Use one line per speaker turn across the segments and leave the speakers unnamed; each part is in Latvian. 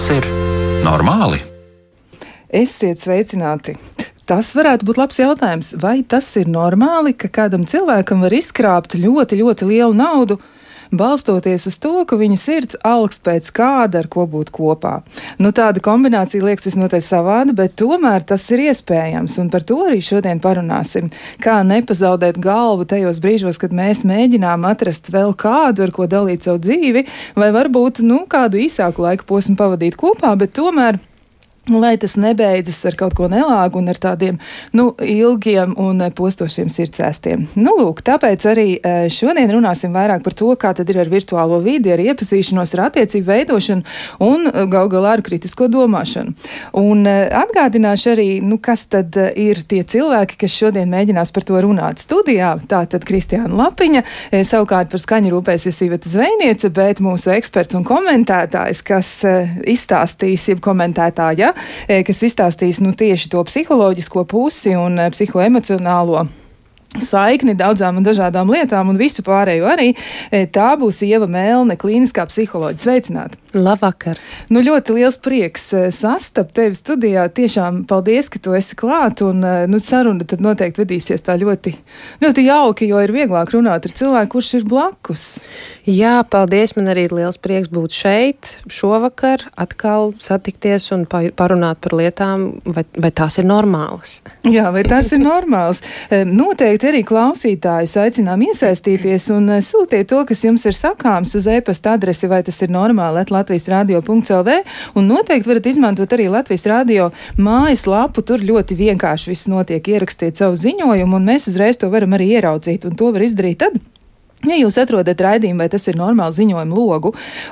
Tas ir normāli?
Esiet sveicināti! Tas varētu būt labs jautājums. Vai tas ir normāli, ka kādam cilvēkam var izkrāpt ļoti, ļoti lielu naudu, balstoties uz to, ka viņa sirds augst pēc kāda, ar ko būt kopā? Nu, tāda kombinācija liekas visnotaļ savāda, bet tomēr tas ir iespējams, un par to arī šodien parunāsim. Kā nepazaudēt galvu tajos brīžos, kad mēs mēģinām atrast vēl kādu, ar ko dalīt savu dzīvi, vai varbūt nu, kādu īsāku laiku posmu pavadīt kopā, bet tomēr lai tas nebeidzas ar kaut ko nelāgu un ar tādiem nu, ilgiem un postošiem sirdsēstiem. Nu, lūk, tāpēc arī e, šodien runāsim vairāk par to, kā tad ir ar virtuālo vidi, ar iepazīšanos, ar attiecību veidošanu un e, gal galā ar kritisko domāšanu. Un atgādināšu arī, nu, kas tad ir tie cilvēki, kas šodien mēģinās par to runāt studijā. Tā tad Kristiāna Lapiņa, savukārt par skaņu rūpēsies Iveta Zvejniece, bet mūsu eksperts un komentētājs, kas izstāstīs, jeb komentētāja, kas izstāstīs nu, tieši to psiholoģisko pusi un e, psihoemocionālo saikni daudzām un dažādām lietām, un visu pārējo arī. E, tā būs Ieva Mēlne, klīniskā psiholoģija. Sveicināta!
Labvakar!
Nu, ļoti liels prieks sastapt tevi studijā. Tiešām paldies, ka tu esi klāt, un nu, saruna tad noteikti vedīsies tā ļoti, ļoti jauki, jo ir vieglāk runāt ar cilvēku, kurš ir blakus.
Jā, paldies! Man arī ir liels prieks būt šeit šovakar, atkal satikties un parunāt par lietām, vai, vai tās ir normālas.
Jā, vai tās ir normālas. Noteikti Noteikti arī klausītājus aicinām iesaistīties un eh, sūtiet to, kas jums ir sakāms uz e-pasta adresi, vai tas ir normāli, Latvijas radio.clv. Un noteikti varat izmantot arī Latvijas radio mājaslapu. Tur ļoti vienkārši viss notiek. Ierakstiet savu ziņojumu, un mēs uzreiz to varam arī ieraudzīt. Un to var izdarīt tad. Ja jūs atrodat raidījumu, vai tas ir normāli ziņojumu logu,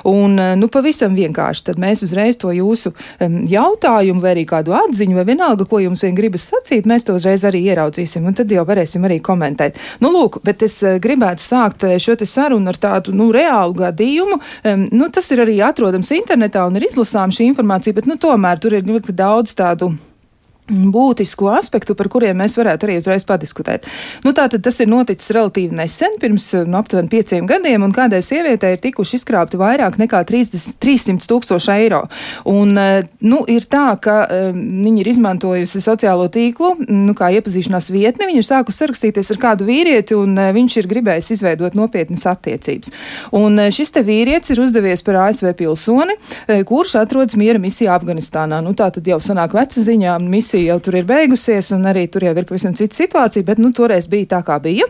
un eh, nu, pavisam vienkārši, tad mēs uzreiz to jūsu um, jautājumu, vai arī kādu atziņu, vai vienalga, ko jums vien gribas sacīt, mēs to uzreiz arī ieraudzīsim, un tad jau varēsim arī komentēt. Nu, lūk, bet es uh, gribētu sākt eh, šo te sarunu ar tādu, nu, reālu gadījumu. Um, nu, tas ir arī atrodams internetā un ir izlasām šī informācija, bet, nu, tomēr tur ir ļoti daudz tādu būtisku aspektu, par kuriem mēs varētu arī uzreiz padiskutēt. Nu, tātad tas ir noticis relatīvi nesen, pirms nu, aptuveni pieciem gadiem, un kādai sievietei ir tikuši izkrāpti vairāk nekā 30, 300 tūkstoši eiro. Un, eh, nu, ir tā, ka um, viņi ir izmantojusi sociālo tīklu, nu, kā iepazīšanās vietni, viņi ir sākusi sarakstīties ar kādu vīrieti, un uh, viņš ir gribējis izveidot nopietnas attiecības. Un uh, šis te vīrietis ir uzdevies par ASV pilsoni, uh, kurš atrodas miera misijā Afganistānā. Nu, tā tad jau sanāk veca ziņā misija diskusija jau tur ir beigusies, un arī tur jau ir pavisam cita situācija, bet nu, toreiz bija tā, kā bija.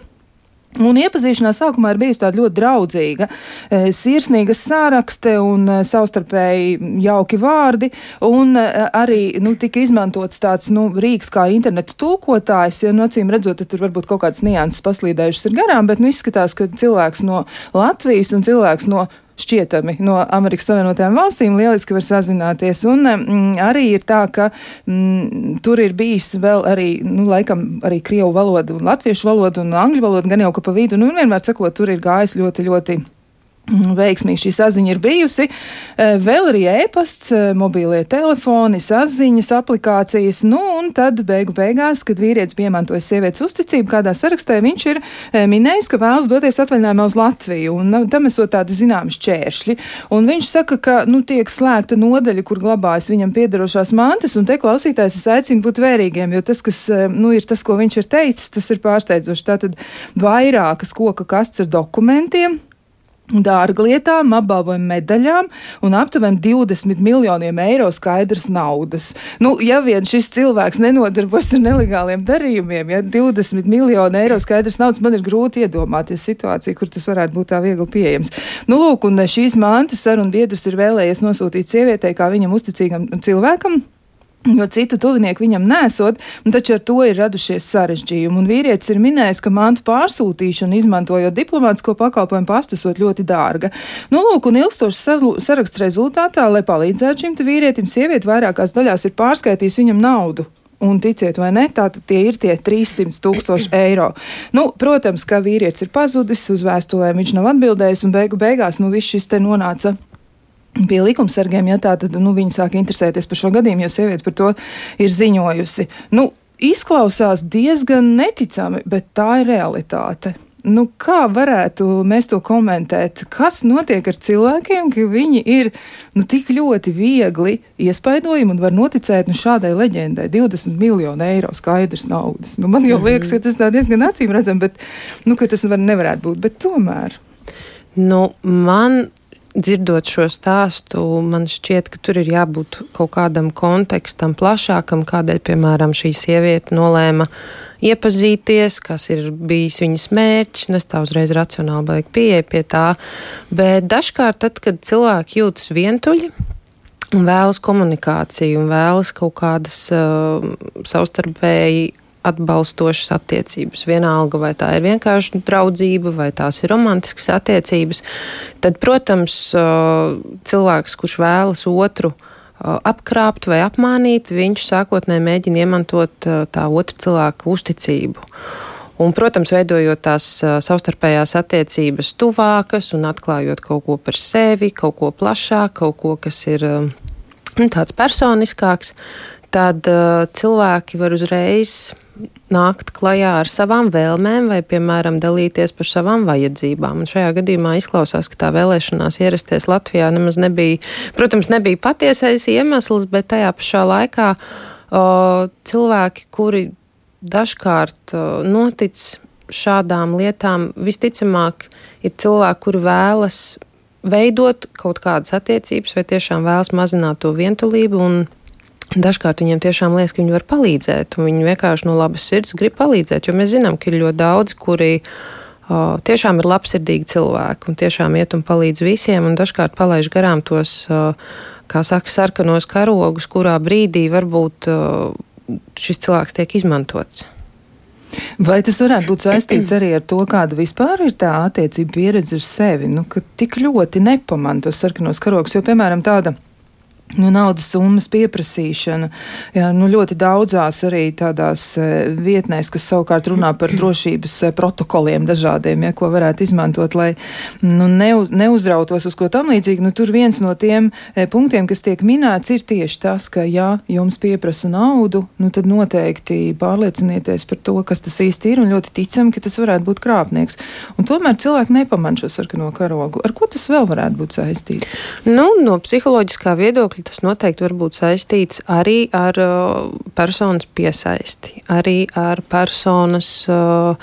Un iepazīšanās sākumā ir bijusi tāda ļoti draudzīga, e, sirsnīga sārakste un e, savstarpēji jauki vārdi, un e, arī nu, tika izmantots tāds nu, rīks kā interneta tulkotājs, jo, nu, acīm redzot, tur varbūt kaut kādas nianses paslīdējušas ir garām, bet nu, izskatās, ka cilvēks no Latvijas un cilvēks no šķietami no Amerikas Savienotajām valstīm lieliski var sazināties. Un mm, arī ir tā, ka mm, tur ir bijis vēl arī, nu, laikam, arī krievu valoda un latviešu valoda un angļu valoda, gan jau ka pa vidu, nu, vienmēr sakot, tur ir gājis ļoti, ļoti veiksmīgi šī saziņa ir bijusi. E, vēl arī e-pasts, e, mobīlie telefoni, saziņas aplikācijas. Nu, un tad beigu beigās, kad vīrietis piemantoja sievietes uzticību kādā sarakstā, viņš ir e, minējis, ka vēlas doties atvaļinājumā uz Latviju. Un tam esot tādi zināmi šķēršļi. Un viņš saka, ka nu, tiek slēgta nodaļa, kur glabājas viņam piedarošās mantas. Un te klausītājs es aicinu būt vērīgiem, jo tas, kas nu, ir tas, ko viņš ir teicis, tas ir pārsteidzoši. Tātad vairākas koka kastes ar dokumentiem dārglietām, apbalvojumu medaļām un aptuveni 20 miljoniem eiro skaidrs naudas. Nu, ja vien šis cilvēks nenodarbojas ar nelegāliem darījumiem, ja 20 miljoni eiro skaidrs naudas, man ir grūti iedomāties situāciju, kur tas varētu būt tā viegli pieejams. Nu, lūk, un šīs mantas sarunu biedrs ir vēlējies nosūtīt sievietei kā viņam uzticīgam cilvēkam. Jo citu tuvinieku viņam nesot, taču ar to ir radušies sarežģījumi. Un vīrietis ir minējis, ka mantu pārsūtīšana, izmantojot diplomātsko pakalpojumu pastu, esot ļoti dārga. Nu, lūk, un ilgstošs saraksts rezultātā, lai palīdzētu šim vīrietim, sieviete vairākās daļās ir pārskaitījis viņam naudu. Un ticiet vai ne, tātad tie ir tie 300 tūkstoši eiro. Nu, protams, ka vīrietis ir pazudis, uz vēstulēm viņš nav atbildējis, un beigu beigās nu, viss šis te nonāca pie likumsargiem, ja tā tad nu, viņi sāk interesēties par šo gadījumu, jo sieviete par to ir ziņojusi. Nu, izklausās diezgan neticami, bet tā ir realitāte. Nu, kā varētu mēs to komentēt? Kas notiek ar cilvēkiem, ka viņi ir nu, tik ļoti viegli iespaidojami un var noticēt nu, šādai leģendai? 20 miljonu eiro skaidrs naudas. Nu, man jau liekas, ka tas diezgan acīm redzami, bet nu, tas var, nevarētu būt. Bet tomēr.
Nu, man dzirdot šo stāstu, man šķiet, ka tur ir jābūt kaut kādam kontekstam plašākam, kādēļ, piemēram, šī sieviete nolēma iepazīties, kas ir bijis viņas mērķis. Es tā uzreiz racionāli beigtu pieeja pie tā. Bet dažkārt, tad, kad cilvēki jūtas vientuļi, un vēlas komunikāciju, un vēlas kaut kādas uh, savstarpēji atbalstošas attiecības. Vienalga, vai tā ir vienkārši draudzība, vai tās ir romantiskas attiecības, tad, protams, cilvēks, kurš vēlas otru apkrāpt vai apmānīt, viņš sākotnēji mēģina iemantot tā otra cilvēka uzticību. Un, protams, veidojot tās savstarpējās attiecības tuvākas un atklājot kaut ko par sevi, kaut ko plašāk, kaut ko, kas ir nu, tāds personiskāks, tad uh, cilvēki var uzreiz nākt klajā ar savām vēlmēm, vai, piemēram, dalīties par savām vajadzībām. Un šajā gadījumā izklausās, ka tā vēlēšanās ierasties Latvijā nemaz nebija, protams, nebija patiesais iemesls, bet tajā pašā laikā o, cilvēki, kuri dažkārt o, notic šādām lietām, visticamāk, ir cilvēki, kuri vēlas veidot kaut kādas attiecības, vai tiešām vēlas mazināt to vientulību un Dažkārt viņiem tiešām liekas, ka viņi var palīdzēt, un viņi vienkārši no labas sirds grib palīdzēt, jo mēs zinām, ka ir ļoti daudzi, kuri uh, tiešām ir labsirdīgi cilvēki un tiešām iet un palīdz visiem, un dažkārt palaiž garām tos, uh, kā saka, sarkanos karogus, kurā brīdī varbūt uh, šis cilvēks tiek izmantots.
Vai tas varētu būt saistīts arī ar to, kāda vispār ir tā attiecība pieredze ar sevi, nu, ka tik ļoti nepamanā tos sarkanos karogus, jo, piemēram, tāda Nu, naudas summas pieprasīšana. Jā, nu, ļoti daudzās arī tādās e, vietnēs, kas savukārt runā par drošības e, protokoliem dažādiem, ja, ko varētu izmantot, lai nu, neuz, neuzrautos uz ko tam līdzīgi. Nu, tur viens no tiem e, punktiem, kas tiek minēts, ir tieši tas, ka, ja jums pieprasa naudu, nu, tad noteikti pārliecinieties par to, kas tas īsti ir, un ļoti ticam, ka tas varētu būt krāpnieks. Un tomēr cilvēki nepaman šo sarkano karogu. Ar ko tas vēl varētu būt saistīts?
Nu, no psiholoģiskā viedokļa viedokļa tas noteikti var būt saistīts arī ar uh, personas piesaisti, arī ar personas uh,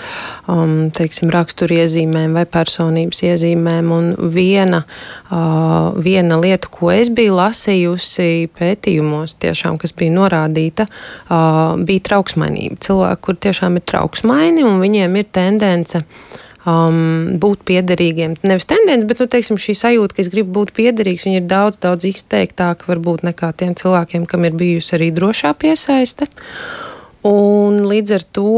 um, teiksim, raksturiezīmēm vai personības iezīmēm. Un viena, uh, viena lieta, ko es biju lasījusi pētījumos, tiešām, kas bija norādīta, uh, bija trauksmainība. Cilvēki, kur tiešām ir trauksmaini un viņiem ir tendence um, būt piederīgiem. Nevis tendence, bet nu, teiksim, šī sajūta, ka es gribu būt piederīgs, ir daudz, daudz izteiktāki varbūt nekā tiem cilvēkiem, kam ir bijusi arī drošā piesaiste. Un līdz ar to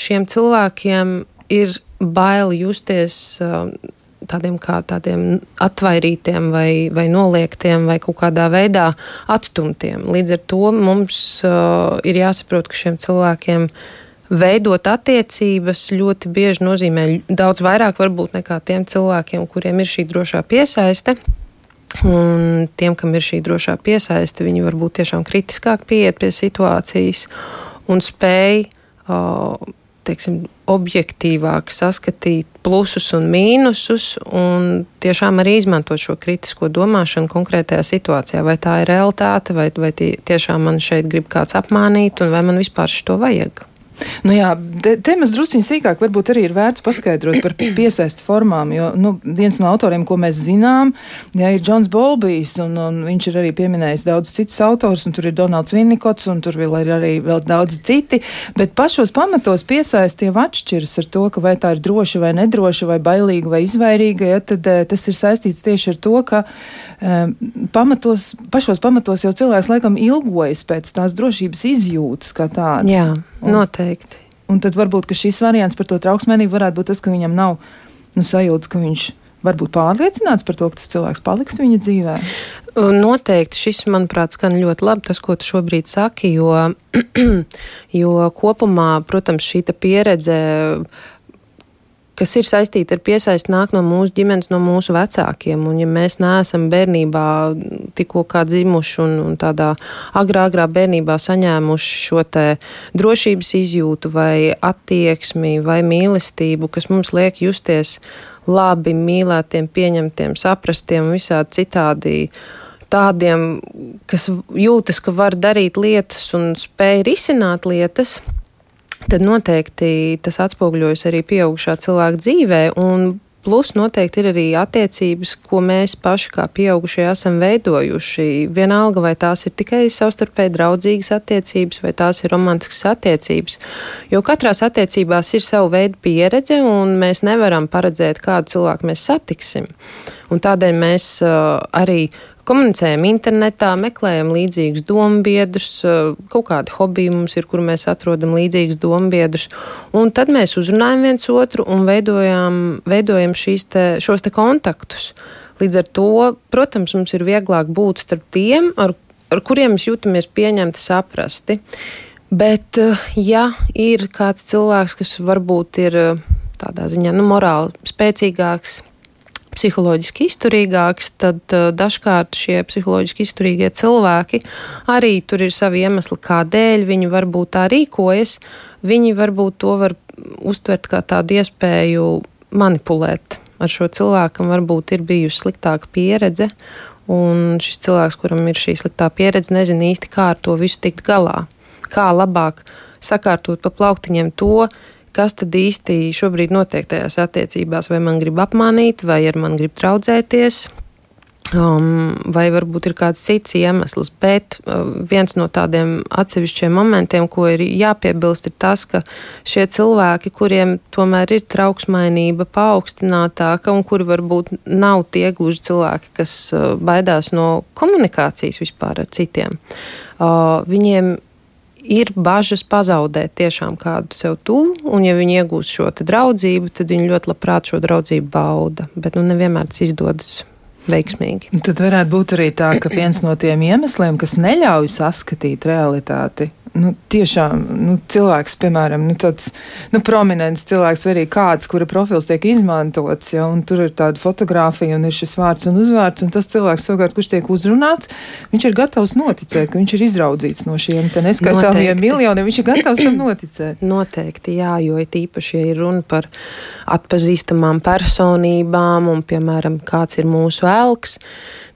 šiem cilvēkiem ir bail justies. Um, tādiem kā tādiem atvairītiem vai, vai noliektiem vai kaut kādā veidā atstumtiem. Līdz ar to mums uh, ir jāsaprot, ka šiem cilvēkiem uh, veidot attiecības ļoti bieži nozīmē daudz vairāk varbūt nekā tiem cilvēkiem, kuriem ir šī drošā piesaiste. Un tiem, kam ir šī drošā piesaiste, viņi varbūt tiešām kritiskāk pieiet pie situācijas un spēj teiksim, objektīvāk saskatīt plusus un mīnusus, un tiešām arī izmantot šo kritisko domāšanu konkrētajā situācijā. Vai tā ir realitāte, vai, vai tiešām man šeit grib kāds apmānīt, un vai man vispār šo vajag.
Nu jā, te, te mēs drusciņi sīkāk varbūt arī ir vērts paskaidrot par piesaistu formām, jo nu, viens no autoriem, ko mēs zinām, jā, ir Džons Bolbijs, un, un viņš ir arī pieminējis daudz citus autors, un tur ir Donalds Vinnikots, un tur vēl ir arī vēl daudz citi, bet pašos pamatos piesaisti jau atšķiras ar to, ka vai tā ir droša vai nedroša, vai bailīga vai izvairīga, ja, tad eh, tas ir saistīts tieši ar to, ka um, pamatos, pašos pamatos jau cilvēks laikam ilgojas pēc tās drošības izjūtas kā tādas.
Jā. Un, Noteikti.
Un tad varbūt šīs variants par to trauksmēnību varētu būt tas, ka viņam nav nu, sajūta, ka viņš varbūt pārliecināts par to, ka tas cilvēks paliks viņa dzīvē.
Noteikti šis, manuprāt, skan ļoti labi, tas, ko tu šobrīd saki, jo, jo kopumā, protams, šī pieredze kas ir saistīti ar piesaisti, nāk no mūsu ģimenes, no mūsu vecākiem. Un, ja mēs neesam bērnībā tikko kā dzimuši un, un tādā agrā, agrā bērnībā saņēmuši šo drošības izjūtu vai attieksmi vai mīlestību, kas mums liek justies labi, mīlētiem, pieņemtiem, saprastiem un visādi citādi tādiem, kas jūtas, ka var darīt lietas un spēj risināt lietas, tad noteikti tas atspoguļojas arī pieaugušā cilvēka dzīvē. Plus noteikti ir arī attiecības, ko mēs paši kā pieaugušie esam veidojuši. Vienalga, vai tās ir tikai savstarpēji draudzīgas attiecības, vai tās ir romantiskas attiecības. Jo katrās attiecībās ir sava veida pieredze, un mēs nevaram paredzēt, kādu cilvēku mēs satiksim. Un tādēļ mēs uh, arī komunicējam internetā, meklējam līdzīgus dombiedrus, eh, kaut kādi hobiji mums ir, kur mēs atrodam līdzīgus dombiedrus, un tad mēs uzrunājam viens otru un veidojam, veidojam te, šos te kontaktus. Līdz ar to, protams, mums ir vieglāk būt starp tiem, ar, ar kuriem mēs jūtamies pieņemti, saprasti. Bet, eh, ja ir kāds cilvēks, kas varbūt ir eh, tādā ziņā nu, morāli spēcīgāks, psiholoģiski izturīgāks, tad uh, dažkārt šie psiholoģiski izturīgie cilvēki arī tur ir savi iemesli, kādēļ viņi varbūt tā rīkojas. Viņi varbūt to var uztvert kā tādu iespēju manipulēt ar šo cilvēku, varbūt ir bijusi sliktāka pieredze. Un šis cilvēks, kuram ir šī sliktā pieredze, nezina īsti, kā ar to visu tikt galā. Kā labāk sakārtot pa plauktiņiem to, kas tad īsti šobrīd notiek tajās attiecībās, vai man grib apmānīt, vai ar mani grib traudzēties. Um, vai varbūt ir kāds cits iemesls, bet uh, viens no tādiem atsevišķiem momentiem, ko ir jāpiebilst, ir tas, ka šie cilvēki, kuriem tomēr ir trauksmainība paaugstinātāka un kuri varbūt nav tie gluži cilvēki, kas uh, baidās no komunikācijas vispār ar citiem, uh, viņiem ir bažas pazaudēt tiešām kādu sev tuvu, un ja viņi iegūst šo draudzību, tad viņi ļoti labprāt šo draudzību bauda. Bet nu, nevienmēr tas izdodas veiksmīgi.
Tad varētu būt arī tā, ka viens no tiem iemesliem, kas neļauj saskatīt realitāti, nu, tiešām nu, cilvēks, piemēram, nu, tāds nu, prominents cilvēks, vai arī kāds, kura profils tiek izmantots, ja, un tur ir tāda fotografija, un ir šis vārds un uzvārds, un tas cilvēks, savukārt, kurš tiek uzrunāts, viņš ir gatavs noticēt, ka viņš ir izraudzīts no šiem neskaitāmiem miljoniem, viņš ir gatavs tam noticēt.
Noteikti, jā, jo it īpaši, ja ir runa par atpazīstamām personībām, un, piemēram, kāds ir mūsu elks,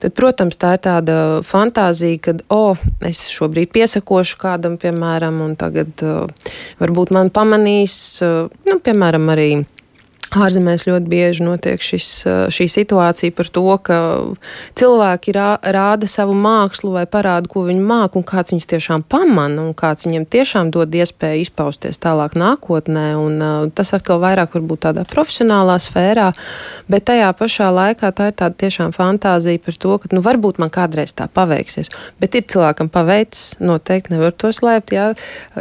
tad, protams, tā ir tāda fantāzija, ka, o, oh, es šobrīd piesakošu kādam, piemēram, piemēram, un tagad uh, varbūt man pamanīs, uh, nu, piemēram, arī Ārzemēs ļoti bieži notiek šis, šī situācija par to, ka cilvēki rā, rāda savu mākslu vai parāda, ko viņi māca, un kāds viņus tiešām pamana, un kāds viņiem tiešām dod iespēju izpausties tālāk nākotnē. Un, uh, tas atkal vairāk varbūt tādā profesionālā sfērā, bet tajā pašā laikā tā ir tāda tiešām fantāzija par to, ka nu, varbūt man kādreiz tā paveiksies. Bet ir cilvēkam paveicis, noteikti nevar to slēpt, jā,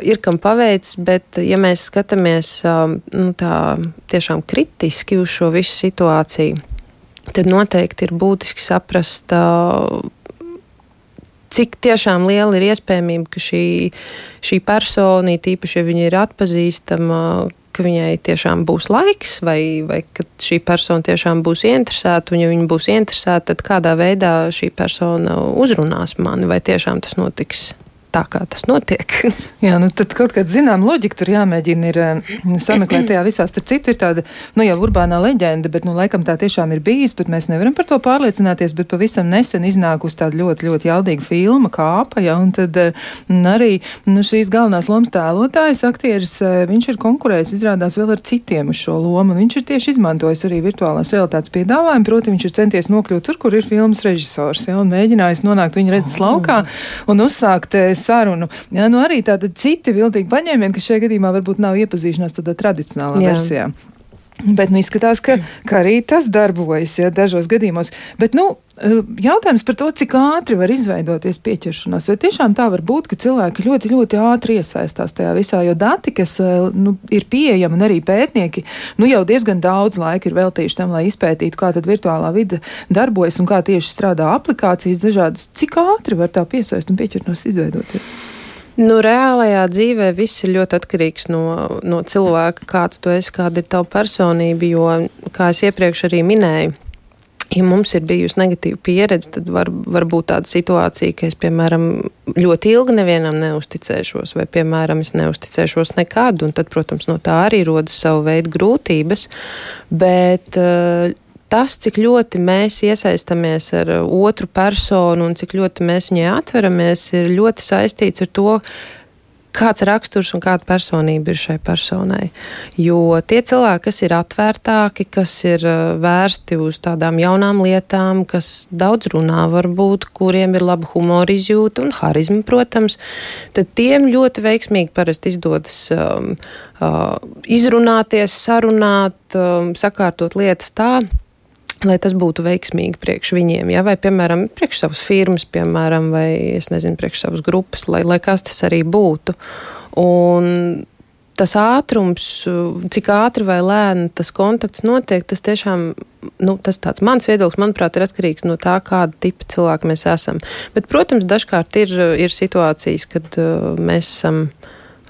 ir kam paveicis, bet ja mēs skatāmies um, nu, tā tiešām kritiski, kritiski uz šo visu situāciju, tad noteikti ir būtiski saprast, cik tiešām liela ir iespējamība, ka šī, šī persona, tīpaši, ja viņa ir atpazīstama, ka viņai tiešām būs laiks, vai, vai ka šī persona tiešām būs interesēta, un ja viņa būs interesēta, tad kādā veidā šī persona uzrunās mani, vai tiešām tas notiks tā, kā tas notiek.
Jā, nu tad kaut kāda zinām loģika tur jāmēģina ir eh, sameklēt tajā visā. Starp citu, ir tāda, nu jau urbānā leģenda, bet, nu, laikam tā tiešām ir bijis, bet mēs nevaram par to pārliecināties, bet pavisam nesen iznākus tāda ļoti, ļoti jaudīga filma kāpa, ja, un tad eh, arī, nu, šīs galvenās lomas tēlotājs, aktieris, eh, viņš ir konkurējis, izrādās vēl ar citiem uz šo lomu, un viņš ir tieši izmantojis arī virtuālās realitātes piedāvājumu, proti viņš ir centies nokļūt tur, kur ir filmas režisors, ja, un mēģinājis nonākt viņa redzes laukā un uzsākt sarunu. Jā, nu arī tāda citi viltīgi paņēmieni, kas šajā gadījumā varbūt nav iepazīšanās tādā tradicionālā Jā. versijā. Bet nu, izskatās, ka, ka arī tas darbojas ja, dažos gadījumos. Bet, nu, jautājums par to, cik ātri var izveidoties pieķeršanās. Vai tiešām tā var būt, ka cilvēki ļoti, ļoti ātri iesaistās tajā visā, jo dati, kas nu, ir pieejami, un arī pētnieki nu, jau diezgan daudz laika ir veltījuši tam, lai izpētītu, kā tad virtuālā vide darbojas un kā tieši strādā aplikācijas dažādas. Cik ātri var tā piesaist un pieķeršanās izveidoties?
Nu, reālajā dzīvē viss ir ļoti atkarīgs no, no cilvēka, kāds tu esi, kāda ir tava personība. Jo, kā es iepriekš arī minēju, ja mums ir bijusi negatīva pieredze, tad var, var būt tāda situācija, ka es, piemēram, ļoti ilgi nevienam neusticēšos, vai, piemēram, es neusticēšos nekad, un tad, protams, no tā arī rodas savu veidu grūtības. Bet, uh, tas, cik ļoti mēs iesaistamies ar uh, otru personu un cik ļoti mēs viņai atveramies, ir ļoti saistīts ar to, kāds raksturs un kāda personība ir šai personai. Jo tie cilvēki, kas ir atvērtāki, kas ir uh, vērsti uz tādām jaunām lietām, kas daudz runā, varbūt, kuriem ir laba humora izjūta un harizma, protams, tad tiem ļoti veiksmīgi parasti izdodas um, uh, izrunāties, sarunāt, um, sakārtot lietas tā lai tas būtu veiksmīgi priekš viņiem, ja? vai, piemēram, priekš savas firmas, piemēram, vai, es nezinu, priekš savas grupas, lai, lai kas tas arī būtu. Un tas ātrums, cik ātri vai lēni tas kontakts notiek, tas tiešām, nu, tas tāds mans viedoklis, manuprāt, ir atkarīgs no tā, kāda tipa cilvēka mēs esam. Bet, protams, dažkārt ir, ir situācijas, kad uh, mēs esam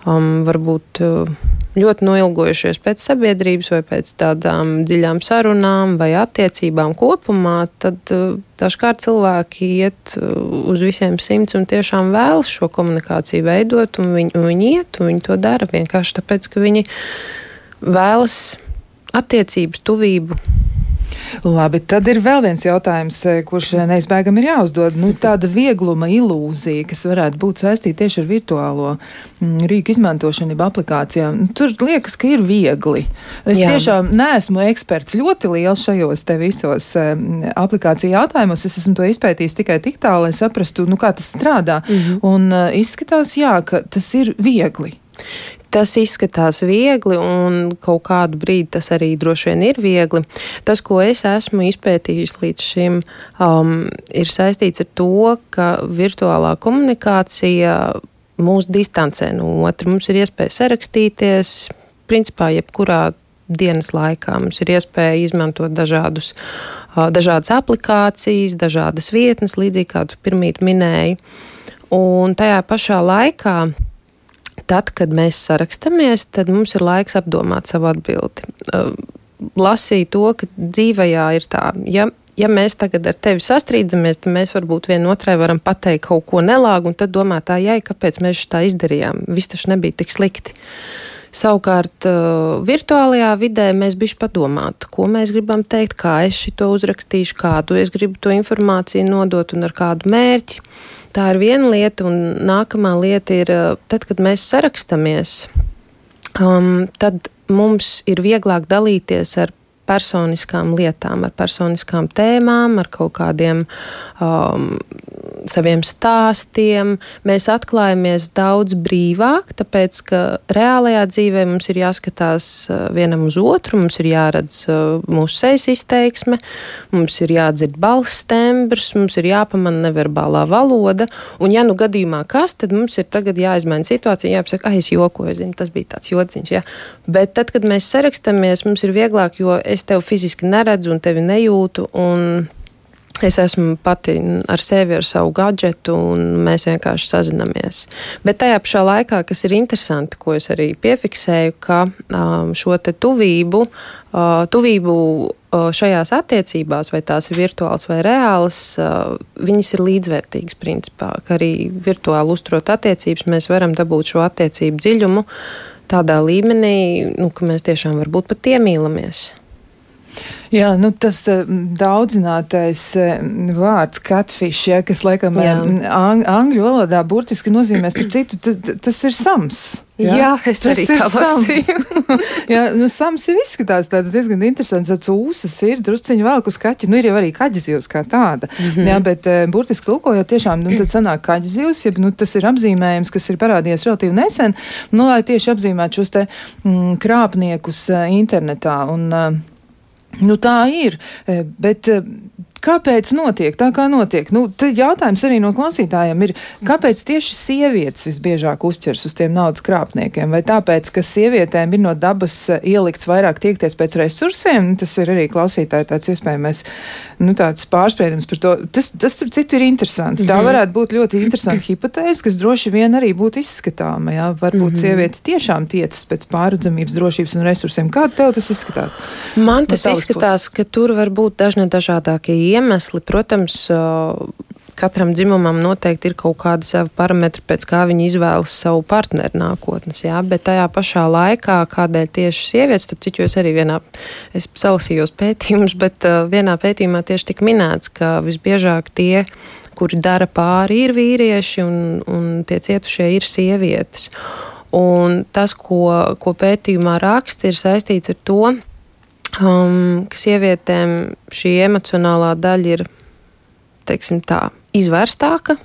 um, varbūt. Uh, ļoti noilgojušies pēc sabiedrības vai pēc tādām dziļām sarunām vai attiecībām kopumā, tad uh, dažkārt cilvēki iet uh, uz visiem simts un tiešām vēlas šo komunikāciju veidot, un viņi, un viņi iet, un viņi to dara vienkārši tāpēc, ka viņi vēlas attiecības, tuvību
Labi, tad ir vēl viens jautājums, eh, kurš eh, neizbēgami ir jāuzdod. Nu, tāda viegluma ilūzija, kas varētu būt saistīta tieši ar virtuālo mm, rīku izmantošanu, jeb aplikācijām. Nu, tur liekas, ka ir viegli. Es Jā. tiešām neesmu eksperts ļoti liels šajos te visos um, aplikāciju jautājumos. Es esmu to izpētījis tikai tik tālu, lai saprastu, nu, kā tas strādā. -hmm. Un izskatās, jā, ka tas ir viegli.
Tas izskatās viegli, un kaut kādu brīdi tas arī droši vien ir viegli. Tas, ko es esmu izpētījis līdz šim, um, ir saistīts ar to, ka virtuālā komunikācija mūs distancē no otra. Mums ir iespēja sarakstīties, principā, jebkurā dienas laikā. Mums ir iespēja izmantot dažādus, uh, dažādas aplikācijas, dažādas vietnes, līdzīgi kā tu pirmīt minēji. Un tajā pašā laikā tad, kad mēs sarakstamies, tad mums ir laiks apdomāt savu atbildi. Lasīju to, ka dzīvajā ir tā, ja, ja mēs tagad ar tevi sastrīdamies, tad mēs varbūt vienotrai varam pateikt kaut ko nelāgu, un tad domāt, tā, jai, kāpēc mēs tā izdarījām. Viss taču nebija tik slikti. Savukārt, uh, virtuālajā vidē mēs bišķi padomātu, ko mēs gribam teikt, kā es šo uzrakstīšu, kādu es gribu to informāciju nodot un ar kādu mērķi. Tā ir viena lieta, un nākamā lieta ir, uh, tad, kad mēs sarakstamies, um, tad mums ir vieglāk dalīties ar personiskām lietām, ar personiskām tēmām, ar kaut kādiem um, saviem stāstiem. Mēs atklājamies daudz brīvāk, tāpēc ka reālajā dzīvē mums ir jāskatās uh, vienam uz otru, mums ir jāredz uh, mūsu sejas izteiksme, mums ir jādzird balss tembrs, mums ir jāpamana neverbālā valoda. Un, ja nu gadījumā kas, tad mums ir tagad jāizmaina situācija, jāpasaka, ah, es jokoju, zinu, tas bija tāds jociņš. Ja? Bet tad, kad mēs sarakstamies, mums ir vieglāk, jo es tevi fiziski neredzu un tevi nejūtu. Un Es esmu pati ar sevi, ar savu gadgetu, un mēs vienkārši sazinamies. Bet tajā pašā laikā, kas ir interesanti, ko es arī piefiksēju, ka um, šo tuvību, uh, tuvību uh, šajās attiecībās, vai tās ir virtuāls vai reāls, uh, viņas ir līdzvērtīgas principā. Arī virtuāli uzturot attiecības, mēs varam dabūt šo attiecību dziļumu tādā līmenī, nu, ka mēs tiešām varbūt pat iemīlamies.
Jā, nu tas uh, daudzinātais uh, vārds catfish, ja, kas laikam uh, ang angļu valodā burtiski nozīmē, starp citu, tas ir sams.
Jā, jā es arī
lasīju. jā, nu, sams jau izskatās tāds diezgan interesants, tāds ūsas ir, drusciņi vēl uz kaķi, nu ir jau arī kaģizivs kā tāda. Mm -hmm. Jā, bet burtiski lūkojot tiešām, nu tad sanāk kaģizivs, ja nu, tas ir apzīmējums, kas ir parādījies relatīvi nesen, nu lai tieši apzīmētu šos te mm, krāpniekus internetā. Un, uh, Nu, tā ir, e, bet e, kāpēc notiek tā, kā notiek? Nu, jautājums arī no klausītājiem ir, kāpēc tieši sievietes visbiežāk uzķers uz tiem naudas krāpniekiem? Vai tāpēc, ka sievietēm ir no dabas eh, ielikts vairāk tiekties pēc resursiem? Nu, tas ir arī klausītāji tāds iespējamais nu, tāds pārspriedums par to. Tas, tas tur citu ir interesanti. Tā mhm. varētu būt ļoti interesanta hipotēze, kas droši vien arī būtu izskatāma. Jā? Varbūt mm -hmm. sieviete tiešām tiecas pēc pārredzamības, drošības un resursiem. Kā tev tas izskatās?
Man tas no izskatās, puses? ka tur var būt dažne dažādākie iemesli. Protams, katram dzimumam noteikti ir kaut kāda sava parametra, pēc kā viņi izvēlas savu partneri nākotnes. Jā, bet tajā pašā laikā, kādēļ tieši sievietes, starp citu, es arī vienā, es salasījos pētījumus, bet uh, vienā pētījumā tieši tika minēts, ka visbiežāk tie, kuri dara pāri, ir vīrieši un, un tie cietušie ir sievietes. Un tas, ko, ko pētījumā raksta, ir saistīts ar to, um, ka sievietēm šī emocionālā daļa ir teiksim, tā, izvērstāka.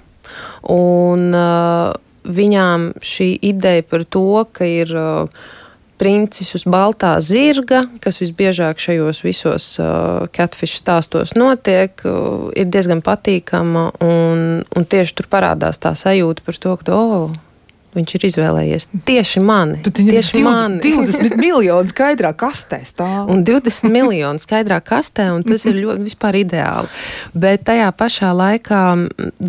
Un, uh, viņām šī ideja par to, ka ir uh, princis uz baltā zirga, kas visbiežāk šajos visos uh, catfish stāstos notiek, uh, ir diezgan patīkama. Un, un tieši tur parādās tā sajūta par to, ka, oh, Viņš ir izvēlējies tieši mani.
Bet viņam tieši ir 20, 20 miljoni skaidrā kastē
stāv. Un 20 miljoni skaidrā kastē, un tas ir ļoti ideāli. Bet tajā pašā laikā,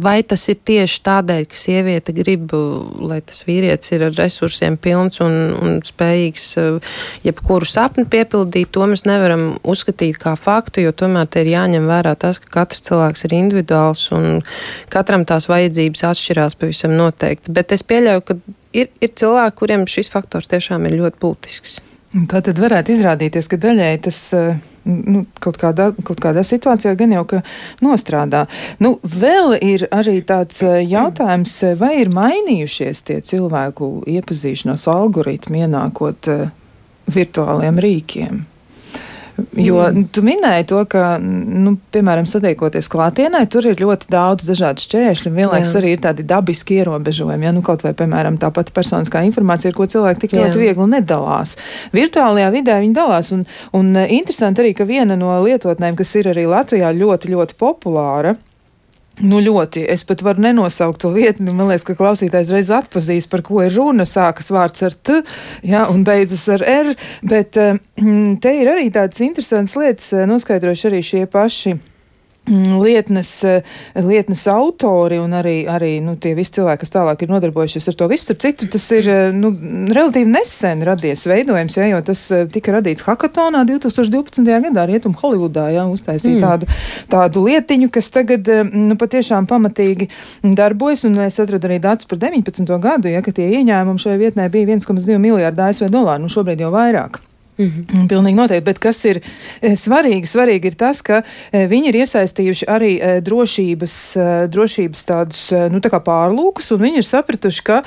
vai tas ir tieši tādēļ, ka sieviete grib, lai tas vīrietis ir ar resursiem pilns un, un spējīgs jebkuru sapni piepildīt, to mēs nevaram uzskatīt kā faktu, jo tomēr te ir jāņem vērā tas, ka katrs cilvēks ir individuāls un katram tās vajadzības atšķirās pavisam noteikti. Bet es pieļauju, ka ka ir, ir cilvēki, kuriem šis faktors tiešām ir ļoti būtisks.
Tā tad varētu izrādīties, ka daļai tas eh, nu, kaut, kādā, kaut kādā situācijā gan jau nostrādā. Nu, vēl ir arī tāds eh, jautājums, vai ir mainījušies tie cilvēku iepazīšanās algoritmi ienākot virtuāliem rīkiem? Jo tu minēji to, ka, nu, piemēram, satiekoties klātienē, tur ir ļoti daudz dažādu šķēršļu, un vienlaikus Jā. arī ir tādi dabiski ierobežojumi. Ja, nu, kaut vai, piemēram, tā pati personiskā informācija, ar ko cilvēki tik Jā. ļoti viegli nedalās. Virtuālajā vidē viņi dalās, un, un interesanti arī, ka viena no lietotnēm, kas ir arī Latvijā ļoti, ļoti populāra, Nu, ļoti. Es pat varu nenosaukt to vietu. Man liekas, ka klausītājs reiz atpazīs, par ko ir runa. Sākas vārds ar T, jā, un beidzas ar R. Bet eh, te ir arī tādas interesantas lietas, eh, noskaidrojuši arī šie paši lietnes, eh, lietnes autori un arī, arī nu, tie visi cilvēki, kas tālāk ir nodarbojušies ar to visu. Starp citu, tas ir eh, nu, relatīvi nesen radies veidojums, ja, jo tas eh, tika radīts Hakatonā 2012. gadā Rietum Holivudā, ja, uztaisīja mm. tādu, tādu lietiņu, kas tagad nu, patiešām pamatīgi darbojas, un es atradu arī datus par 19. gadu, ja, ka tie ieņēmumi šajā vietnē bija 1,2 miljārdi ASV dolāru, nu šobrīd jau vairāk. Mm -hmm. Pilnīgi noteikti, bet kas ir eh, svarīgi, svarīgi ir tas, ka eh, viņi ir iesaistījuši arī eh, drošības, drošības tādus nu, tā pārlūkus, un viņi ir sapratuši, ka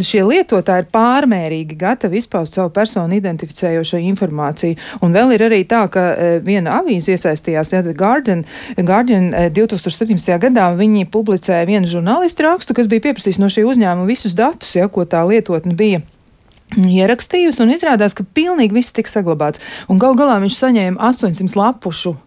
šie lietotāji ir pārmērīgi gatavi izpaust savu personu identificējošo informāciju. Un vēl ir arī tā, ka viena avīze iesaistījās, ja, Guardian, Guardian 2017. gadā viņi publicēja vienu žurnālistu rakstu, kas bija pieprasījis no šī uzņēmuma visus datus, ja, ko tā lietotne bija ierakstījusi, un izrādās, ka pilnīgi viss tika saglabāts. Un gal galā viņš saņēma 800 lapušu e,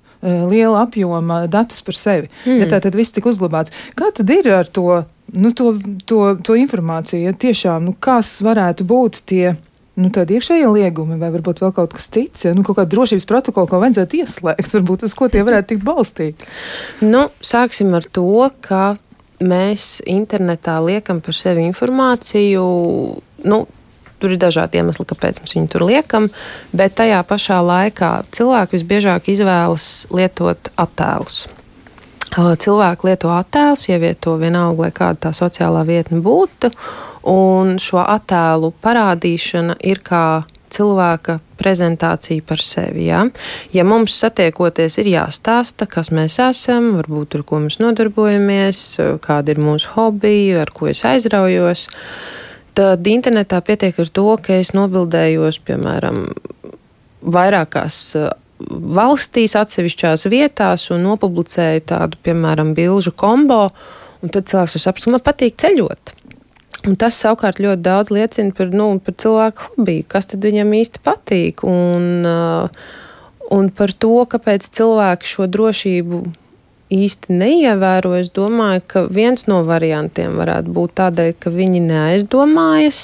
liela apjoma datus par sevi. Mm. Ja tā tad viss tika uzglabāts. Kā tad ir ar to, nu, to, to, to informāciju? Ja tiešām, nu, kas varētu būt tie? Nu, tādi iekšējie liegumi, vai varbūt vēl kaut kas cits, ja nu, kaut kāda drošības protokola, ko vajadzētu ieslēgt, varbūt uz ko tie varētu tikt balstīti.
Nu, sāksim ar to, ka mēs internetā liekam par sevi informāciju. Nu, Tur ir dažādi iemesli, kāpēc mēs viņu tur liekam, bet tajā pašā laikā cilvēki visbiežāk izvēlas lietot attēlus. Cilvēki lieto attēlus, ievieto vienalga, lai kāda tā sociālā vietne būtu, un šo attēlu parādīšana ir kā cilvēka prezentācija par sevi. Ja, ja mums satiekoties, ir jāstāsta, kas mēs esam, varbūt ar ko mēs nodarbojamies, kādi ir mūsu hobiji, ar ko es aizraujos. Uh, Tad internetā pietiek ar to, ka es nobildējos, piemēram, vairākās uh, valstīs, atsevišķās vietās un nopublicēju tādu, piemēram, bilžu kombo. Un tad cilvēks var saprast, ka man patīk ceļot. Un tas savukārt ļoti daudz liecina par, nu, par cilvēku hobiju, kas viņam īsti patīk. Un, uh, un par to, kāpēc cilvēki šo drošību īsti neievēro. Es domāju, ka viens no variantiem varētu būt tādēļ, ka viņi neaizdomājas,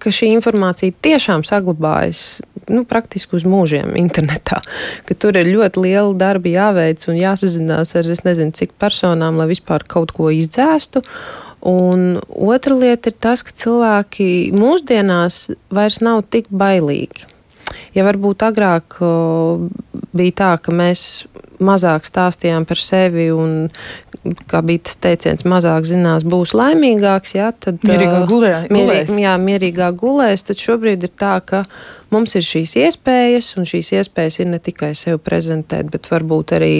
ka šī informācija tiešām saglabājas nu, praktiski uz mūžiem internetā, ka tur ir ļoti liela darba jāveic un jāsazinās ar es nezinu cik personām, lai vispār kaut ko izdzēstu. Un otra lieta ir tas, ka cilvēki mūsdienās vairs nav tik bailīgi. Ja varbūt agrāk bija tā, ka mēs mazāk stāstījām par sevi un, kā bija tas teiciens, mazāk zinās, būs laimīgāks, jā, tad
mierīgā gulē,
mierī, jā, mierīgā gulēs, tad šobrīd ir tā, ka mums ir šīs iespējas, un šīs iespējas ir ne tikai sev prezentēt, bet varbūt arī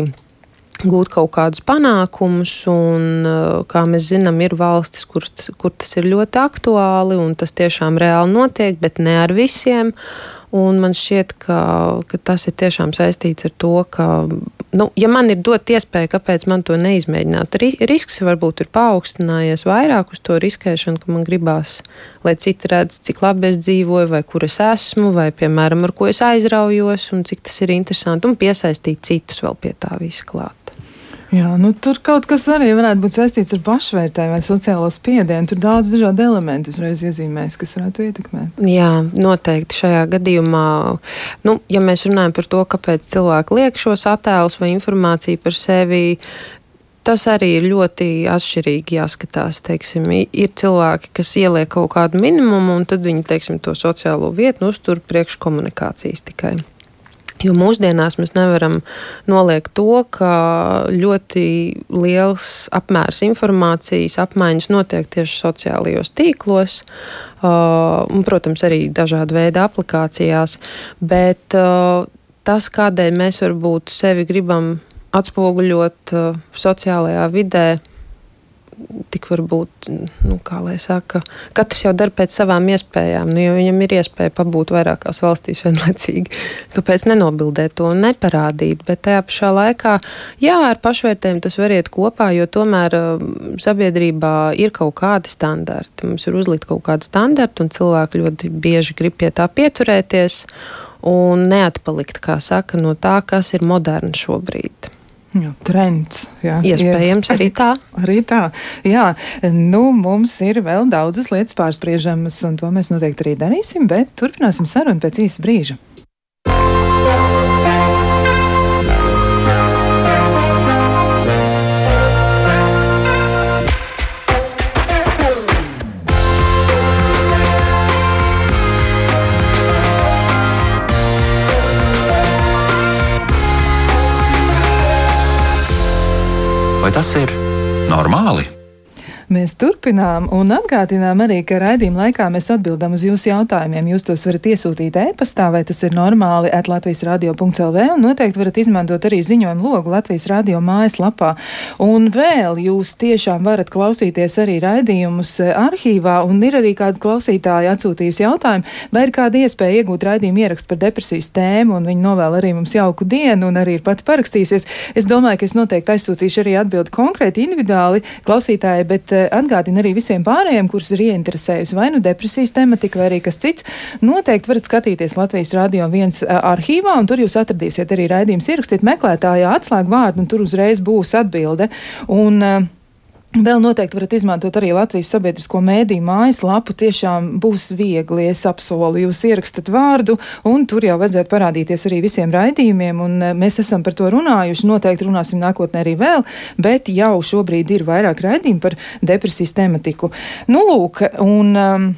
gūt kaut kādus panākumus, un, kā mēs zinām, ir valstis, kur, kur tas ir ļoti aktuāli, un tas tiešām reāli notiek, bet ne ar visiem. Un man šķiet, ka, ka tas ir tiešām saistīts ar to, ka, nu, ja man ir dot iespēju, kāpēc man to neizmēģināt, risks varbūt ir paaugstinājies vairāk uz to riskēšanu, ka man gribās, lai citi redz, cik labi es dzīvoju, vai kur es esmu, vai, piemēram, ar ko es aizraujos, un cik tas ir interesanti, un piesaistīt citus vēl pie tā visa klāt.
Jā, nu, tur kaut kas arī varētu būt saistīts ar pašvērtēju vai sociālo spiedienu. Tur daudz dažādu elementu uzreiz iezīmēs, kas varētu ietekmēt.
Jā, noteikti šajā gadījumā, nu, ja mēs runājam par to, kāpēc cilvēki liek šos attēlus vai informāciju par sevi, tas arī ir ļoti atšķirīgi jāskatās. Teiksim, ir cilvēki, kas ieliek kaut kādu minimumu, un tad viņi teiksim, to sociālo vietu uztur priekš komunikācijas tikai. Jo mūsdienās mēs nevaram noliegt to, ka ļoti liels apmērs informācijas apmaiņas notiek tieši sociālajos tīklos, uh, un, protams, arī dažāda veida aplikācijās. Bet uh, tas, kādēļ mēs varbūt sevi gribam atspoguļot uh, sociālajā vidē, tik varbūt, nu, kā lai saka, katrs jau dara pēc savām iespējām. Nu, ja viņam ir iespēja pabūt vairākās valstīs vienlaicīgi, kāpēc nenobildēt to un neparādīt? Bet tajā pašā laikā, jā, ar pašvērtējumu tas var iet kopā, jo tomēr um, sabiedrībā ir kaut kādi standarti. Mums ir uzlikt kaut kādi standarti, un cilvēki ļoti bieži grib pie tā pieturēties un neatpalikt, kā saka, no tā, kas ir moderns šobrīd.
Jā, trends. Jā,
Iespējams, jā. arī tā.
arī tā. Jā, nu, mums ir vēl daudzas lietas pārspriežamas, un to mēs noteikti arī darīsim, bet turpināsim sarunu pēc īsa brīža.
Vai tas ir normāli?
Mēs turpinām un atgādinām arī, ka raidījuma laikā mēs atbildam uz jūsu jautājumiem. Jūs tos varat iesūtīt e-pastā, vai tas ir normāli, at Latvijas radio.lv, un noteikti varat izmantot arī ziņojumu logu Latvijas radio mājaslapā. Un vēl jūs tiešām varat klausīties arī raidījumus eh, arhīvā, un ir arī kāda klausītāja atsūtījusi jautājumu, vai ir kāda iespēja iegūt raidījumu ierakstu par depresijas tēmu, un viņi novēl arī mums jauku dienu, un arī ir pati parakstījusies. Es domāju, ka es noteikti aizsūtīšu arī atbildi konkrēti individuāli klausītāji, bet atgādina arī visiem pārējiem, kurus ir ieinteresējusi vai nu depresijas tematika, vai arī kas cits. Noteikti varat skatīties Latvijas Rādio 1 arhīvā, un tur jūs atradīsiet arī raidījums ierakstīt meklētājā atslēgu vārdu, un tur uzreiz būs atbilde. Un, uh, Vēl noteikti varat izmantot arī Latvijas sabiedrisko mēdīju mājaslapu. Tiešām būs viegli, es apsolu. Jūs ierakstat vārdu, un tur jau vajadzētu parādīties arī visiem raidījumiem. Mēs esam par to runājuši. Noteikti runāsim nākotnē arī vēl, bet jau šobrīd ir vairāk raidījumu par depresijas tematiku. Nu, lūk, un. Um,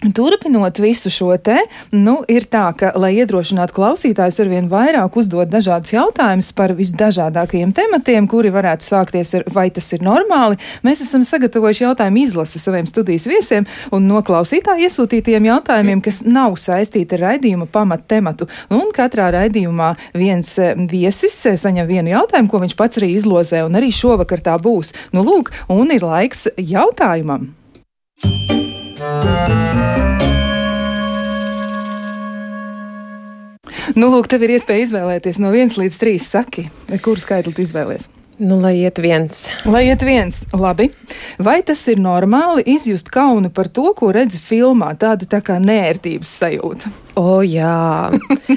Turpinot visu šo te, nu, ir tā, ka, lai iedrošinātu klausītājus ar vien vairāk uzdot dažādus jautājumus par visdažādākajiem tematiem, kuri varētu sākties ar vai tas ir normāli, mēs esam sagatavojuši jautājumu izlasi saviem studijas viesiem un no klausītāju iesūtītiem jautājumiem, kas nav saistīti ar raidījuma pamat tematu. Un katrā raidījumā viens eh, viesis eh, saņem vienu jautājumu, ko viņš pats arī izlozē, un arī šovakar tā būs. Nu, lūk, un ir laiks jautājumam. Nu, lūk, tev ir iespēja izvēlēties no 1 līdz 3. Saki, kuru skaitli izvēlēties?
Nu, lai iet viens.
Lai iet viens, labi. Vai tas ir normāli izjust kaunu par to, ko redzi filmā? Tāda tā kā nērtības sajūta.
O, jā,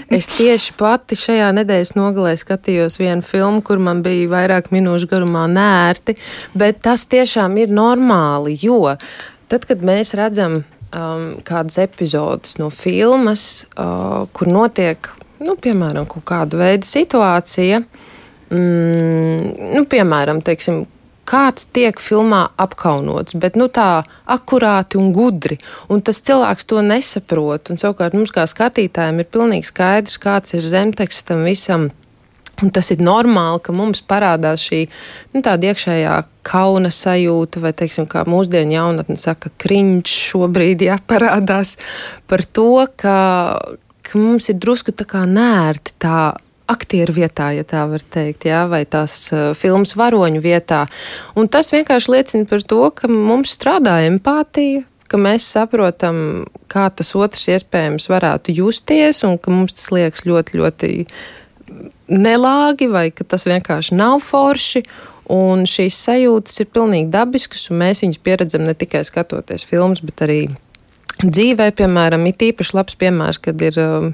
es tieši pati šajā nedēļas nogalē skatījos vienu filmu, kur man bija vairāk minūšu garumā nērti, bet tas tiešām ir normāli, jo tad, kad mēs redzam um, kādas epizodes no filmas, uh, kur notiek, nu, piemēram, kaut kāda veida situācija, mm, nu, piemēram, teiksim, kāds tiek filmā apkaunots, bet nu, tā akurāti un gudri. Un tas cilvēks to nesaprot. Un, savukārt mums, kā skatītājiem, ir pilnīgi skaidrs, kāds ir zemteksts tam visam. Un tas ir normāli, ka mums parādās šī nu, tāda iekšējā kauna sajūta, vai, teiksim, kā mūsdienu jaunatne saka, kriņš šobrīd jāparādās par to, ka, ka mums ir drusku tā kā nērti tā aktieru vietā, ja tā var teikt, jā, vai tās uh, filmas varoņu vietā. Un tas vienkārši liecina par to, ka mums strādā empātija, mēs saprotam, kā tas otrs iespējams varētu justies, un ka mums tas liekas ļoti, ļoti nelāgi, vai ka tas vienkārši nav forši. Un šīs sajūtas ir pilnīgi dabiskas, un mēs viņus pieredzam ne tikai skatoties filmas, bet arī dzīvē, piemēram, ir īpaši labs piemērs, kad ir um,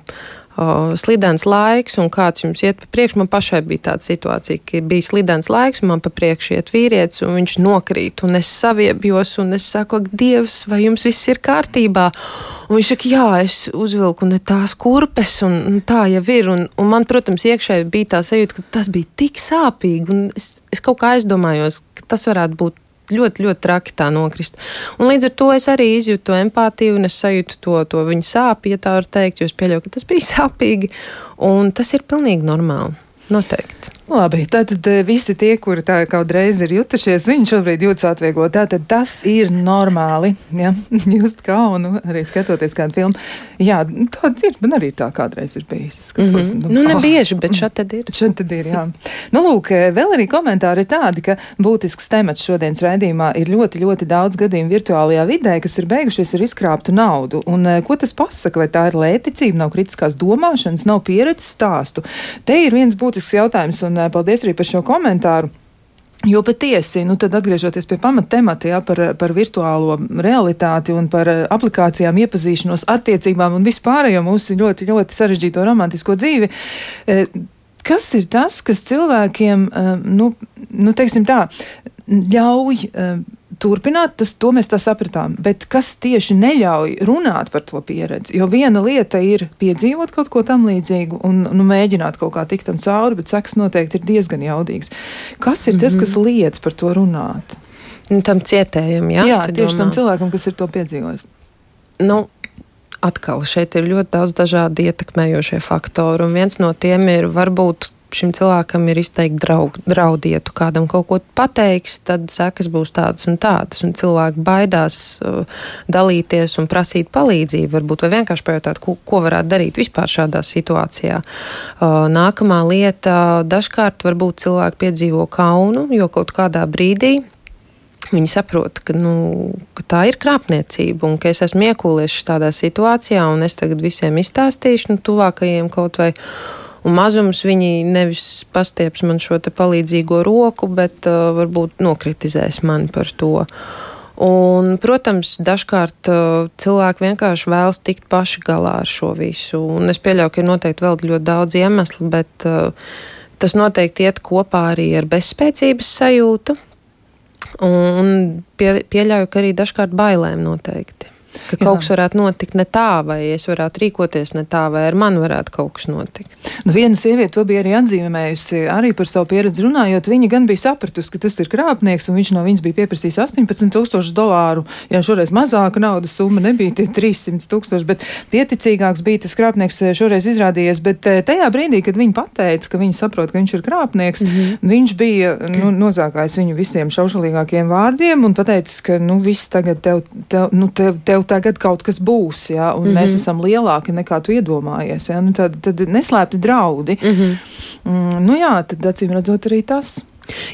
slidens laiks un kāds jums iet pa priekšu. Man pašai bija tāda situācija, ka bija slidens laiks, man pa priekšu iet vīrietis un viņš nokrīt, un es saviebjos, un es saku, ak, Dievs, vai jums viss ir kārtībā? Un viņš saka, jā, es uzvilku ne tās kurpes, un, un tā jau ir. Un, un man, protams, iekšēji bija tā sajūta, ka tas bija tik sāpīgi, es, es kaut kā aizdomājos, ka tas varētu būt ļoti, ļoti traki tā nokrist. Un līdz ar to es arī izjūtu empātiju un es sajūtu to, to viņa sāpju, ja tā var teikt, jo es pieļauju, ka tas bija sāpīgi. Un tas ir pilnīgi normāli. Noteikti.
Labi, tātad eh, visi tie, kuri tā kādreiz ir jutušies, viņi šobrīd jūtas atvieglot. Tātad tas ir normāli. Ja? Just kaunu arī skatoties kādu filmu. Jā, tāds ir. Man arī tā kādreiz ir bijis.
Skatos, mm -hmm. Nu, ne oh. bieži, bet šeit tad ir.
Šeit tad ir, jā. Nu, lūk, eh, vēl arī komentāri ir tādi, ka būtisks temats šodienas raidījumā ir ļoti, ļoti daudz gadījumu virtuālajā vidē, kas ir beigušies ar izkrāptu naudu. Un eh, ko tas pasaka? Vai tā ir lēticība, nav kritiskās domāšanas, nav pieredzes stāstu? Te ir viens būtisks jautājums. Un, paldies arī par šo komentāru. Jo patiesi, nu tad atgriežoties pie pamattemata, jā, par, par virtuālo realitāti un par eh, aplikācijām, iepazīšanos, attiecībām un vispārējo mūsu ļoti, ļoti sarežģīto romantisko dzīvi. Eh, kas ir tas, kas cilvēkiem, eh, nu, nu teiksim tā, ļauj turpināt, tas, to mēs tā sapratām. Bet kas tieši neļauj runāt par to pieredzi? Jo viena lieta ir piedzīvot kaut ko tam līdzīgu un nu, mēģināt kaut kā tikt tam cauri, bet seks noteikti ir diezgan jaudīgs. Kas ir tas, kas mhm. liedz par to runāt?
Nu, tam cietējam, jā?
Jā, tieši domā. tam cilvēkam, kas ir to piedzīvojis.
Nu, atkal šeit ir ļoti daudz dažādi ietekmējošie faktori, un viens no tiem ir varbūt šim cilvēkam ir izteikti draug, draudietu, kādam kaut ko pateiks, tad sekas būs tādas un tādas. Un cilvēki baidās uh, dalīties un prasīt palīdzību, varbūt vienkārši pajautāt, ko, ko varētu darīt vispār šādā situācijā. Uh, nākamā lieta - dažkārt varbūt cilvēki piedzīvo kaunu, jo kaut kādā brīdī Viņi saprot, ka, nu, ka tā ir krāpniecība un ka es esmu iekūlies tādā situācijā, un es tagad visiem izstāstīšu, nu, tuvākajiem kaut vai Un mazums viņi nevis pastieps man šo palīdzīgo roku, bet uh, varbūt nokritizēs mani par to. Un, protams, dažkārt uh, cilvēki vienkārši vēlas tikt paši galā ar šo visu. Un es pieļauju, ka ir noteikti vēl ļoti daudz iemeslu, bet uh, tas noteikti iet kopā arī ar bezspēcības sajūtu. Un pie, pieļauju, ka arī dažkārt bailēm noteikti ka Jā. kaut kas varētu notikt ne tā, vai es varētu rīkoties ne tā, vai ar mani varētu kaut kas notikt.
Nu, viena sieviete to bija arī atzīmējusi, arī par savu pieredzi runājot. Viņa gan bija sapratusi, ka tas ir krāpnieks, un viņš no viņas bija pieprasījis 18,000 dolāru. Jā, šoreiz mazāka naudas summa nebija tie 300 tūkstoši, bet pieticīgāks bija tas krāpnieks eh, šoreiz izrādījies. Bet eh, tajā brīdī, kad viņa pateica, ka viņa saprot, ka viņš ir krāpnieks, mm -hmm. viņš bija nu, nozākājis viņu visiem šaušalīgākiem vārdiem un pateicis, ka nu, viss tagad tev, tev, nu, tev, tev tev tagad kaut kas būs, ja, un mm -hmm. mēs esam lielāki nekā tu iedomājies. Ja, nu, tad, tad neslēpti draudi. Mm -hmm. mm, nu jā, tad acīm redzot arī tas.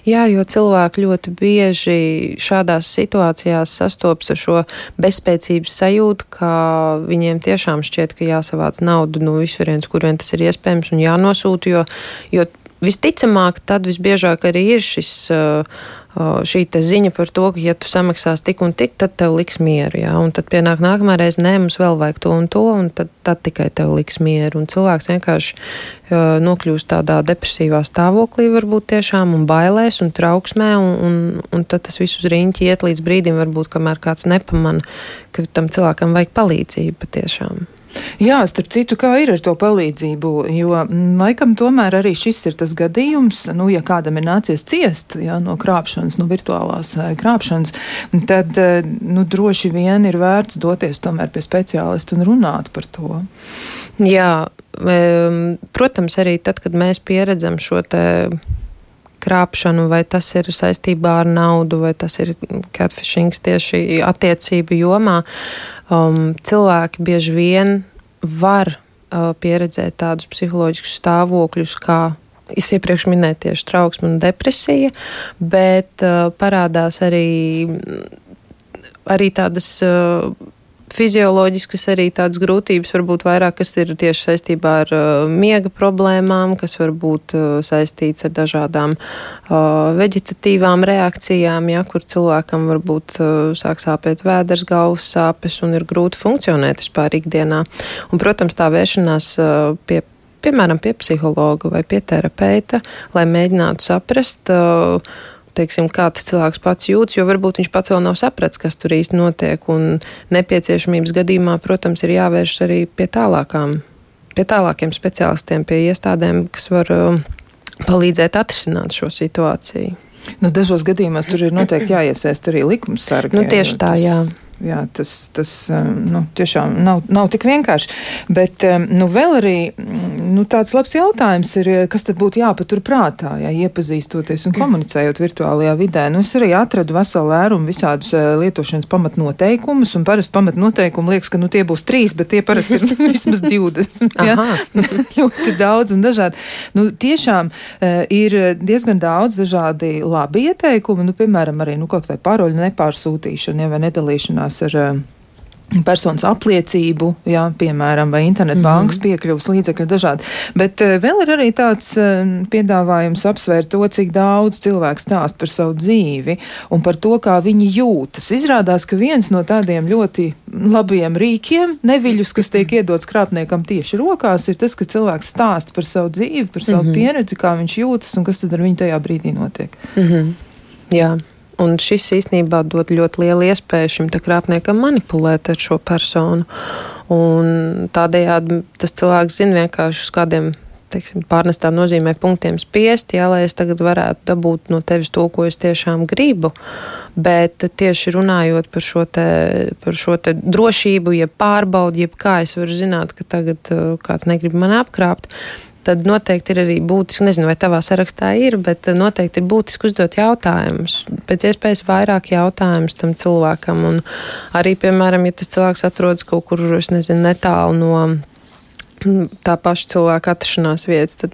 Jā, jo cilvēki ļoti bieži šādās situācijās sastopas ar šo bezspēcības sajūtu, ka viņiem tiešām šķiet, ka jāsavāc naudu no visurienes, kur vien tas ir iespējams un jānosūta, jo, jo visticamāk, tad visbiežāk arī ir šis. Uh, šī ziņa par to, ka, ja tu samaksās tik un tik, tad tev liks mieru. Jā, un tad pienāk nākamā reize, nē, mums vēl vajag to un to, un tad, tad tikai tev liks mieru. Un cilvēks vienkārši uh, nokļūst tādā depresīvā stāvoklī, varbūt tiešām, un bailēs un trauksmē, un, un, un tad tas viss uz riņķi iet līdz brīdim, varbūt, kamēr kāds nepamana, ka tam cilvēkam vajag palīdzību patiešām.
Jā, starp citu, kā ir ar to palīdzību, jo mm, laikam tomēr arī šis ir tas gadījums, nu, ja kādam ir nācies ciest jā, no krāpšanas, no virtuālās eh, krāpšanas, tad eh, nu, droši vien ir vērts doties tomēr pie speciālista un runāt par to.
Jā, protams, arī tad, kad mēs pieredzam šo te krāpšanu, vai tas ir saistībā ar naudu, vai tas ir catfishing tieši attiecību jomā, um, cilvēki bieži vien var uh, pieredzēt tādus psiholoģiskus stāvokļus, kā es iepriekš minēju tieši trauksme un depresija, bet uh, parādās arī, arī tādas. Uh, fizioloģiskas arī tādas grūtības, varbūt vairāk, kas ir tieši saistībā ar uh, miega problēmām, kas var būt uh, saistīts ar dažādām uh, veģetatīvām reakcijām, ja, kur cilvēkam varbūt uh, sāk sāpēt vēders, galvas sāpes un ir grūti funkcionēt vispār ikdienā. Un, protams, tā vēršanās uh, pie piemēram, pie psihologa vai pie terapeita, lai mēģinātu saprast, uh, teiksim, kā tas cilvēks pats jūtas, jo varbūt viņš pats vēl nav sapratis, kas tur īsti notiek. Un nepieciešamības gadījumā, protams, ir jāvēršas arī pie tālākām, pie tālākiem speciālistiem, pie iestādēm, kas var um, palīdzēt atrisināt šo situāciju.
Nu, dažos gadījumos tur ir noteikti jāiesaist arī likumsargi.
Nu, tieši tā,
tas...
jā.
Jā, tas, tas nu, tiešām nav, nav tik vienkārši. Bet nu, vēl arī nu, tāds labs jautājums ir, kas tad būtu jāpatur prātā, ja iepazīstoties un komunicējot virtuālajā vidē. Nu, es arī atradu veselu lērumu visādus lietošanas pamatnoteikumus, un parasti pamatnoteikumi liekas, ka nu, tie būs trīs, bet tie parasti ir vismaz 20. ja? ļoti daudz un dažādi. Nu, tiešām ir diezgan daudz dažādi labi ieteikumi, nu, piemēram, arī nu, kaut vai paroļu nepārsūtīšana ja, vai nedalīšana saistībās ar eh, personas apliecību, jā, piemēram, vai internetbankas mm -hmm. piekļuvas līdzekļi dažādi. Bet uh, vēl ir arī tāds uh, piedāvājums apsvērt to, cik daudz cilvēku stāst par savu dzīvi un par to, kā viņi jūtas. Izrādās, ka viens no tādiem ļoti labiem rīkiem, neviļus, kas tiek iedots krāpniekam tieši rokās, ir tas, ka cilvēks stāst par savu dzīvi, par savu mm -hmm. pieredzi, kā viņš jūtas un kas tad ar viņu tajā brīdī notiek.
Mm -hmm. Jā. Un šis īstenībā dod ļoti lielu iespēju šim krāpniekam manipulēt ar šo personu. Un tādējādi tas cilvēks zina vienkārši uz kādiem teiksim, pārnestā nozīmē punktiem spiest, jā, lai es tagad varētu dabūt no tevis to, ko es tiešām gribu. Bet tieši runājot par šo, te, par šo te drošību, jeb pārbaudi, jeb kā es varu zināt, ka tagad uh, kāds negrib mani apkrāpt, tad noteikti ir arī būtiski, nezinu, vai tavā sarakstā ir, bet noteikti ir būtiski uzdot jautājumus. Pēc iespējas vairāk jautājumus tam cilvēkam. Un arī, piemēram, ja tas cilvēks atrodas kaut kur, es nezinu, netālu no tā paša cilvēka atrašanās vietas, tad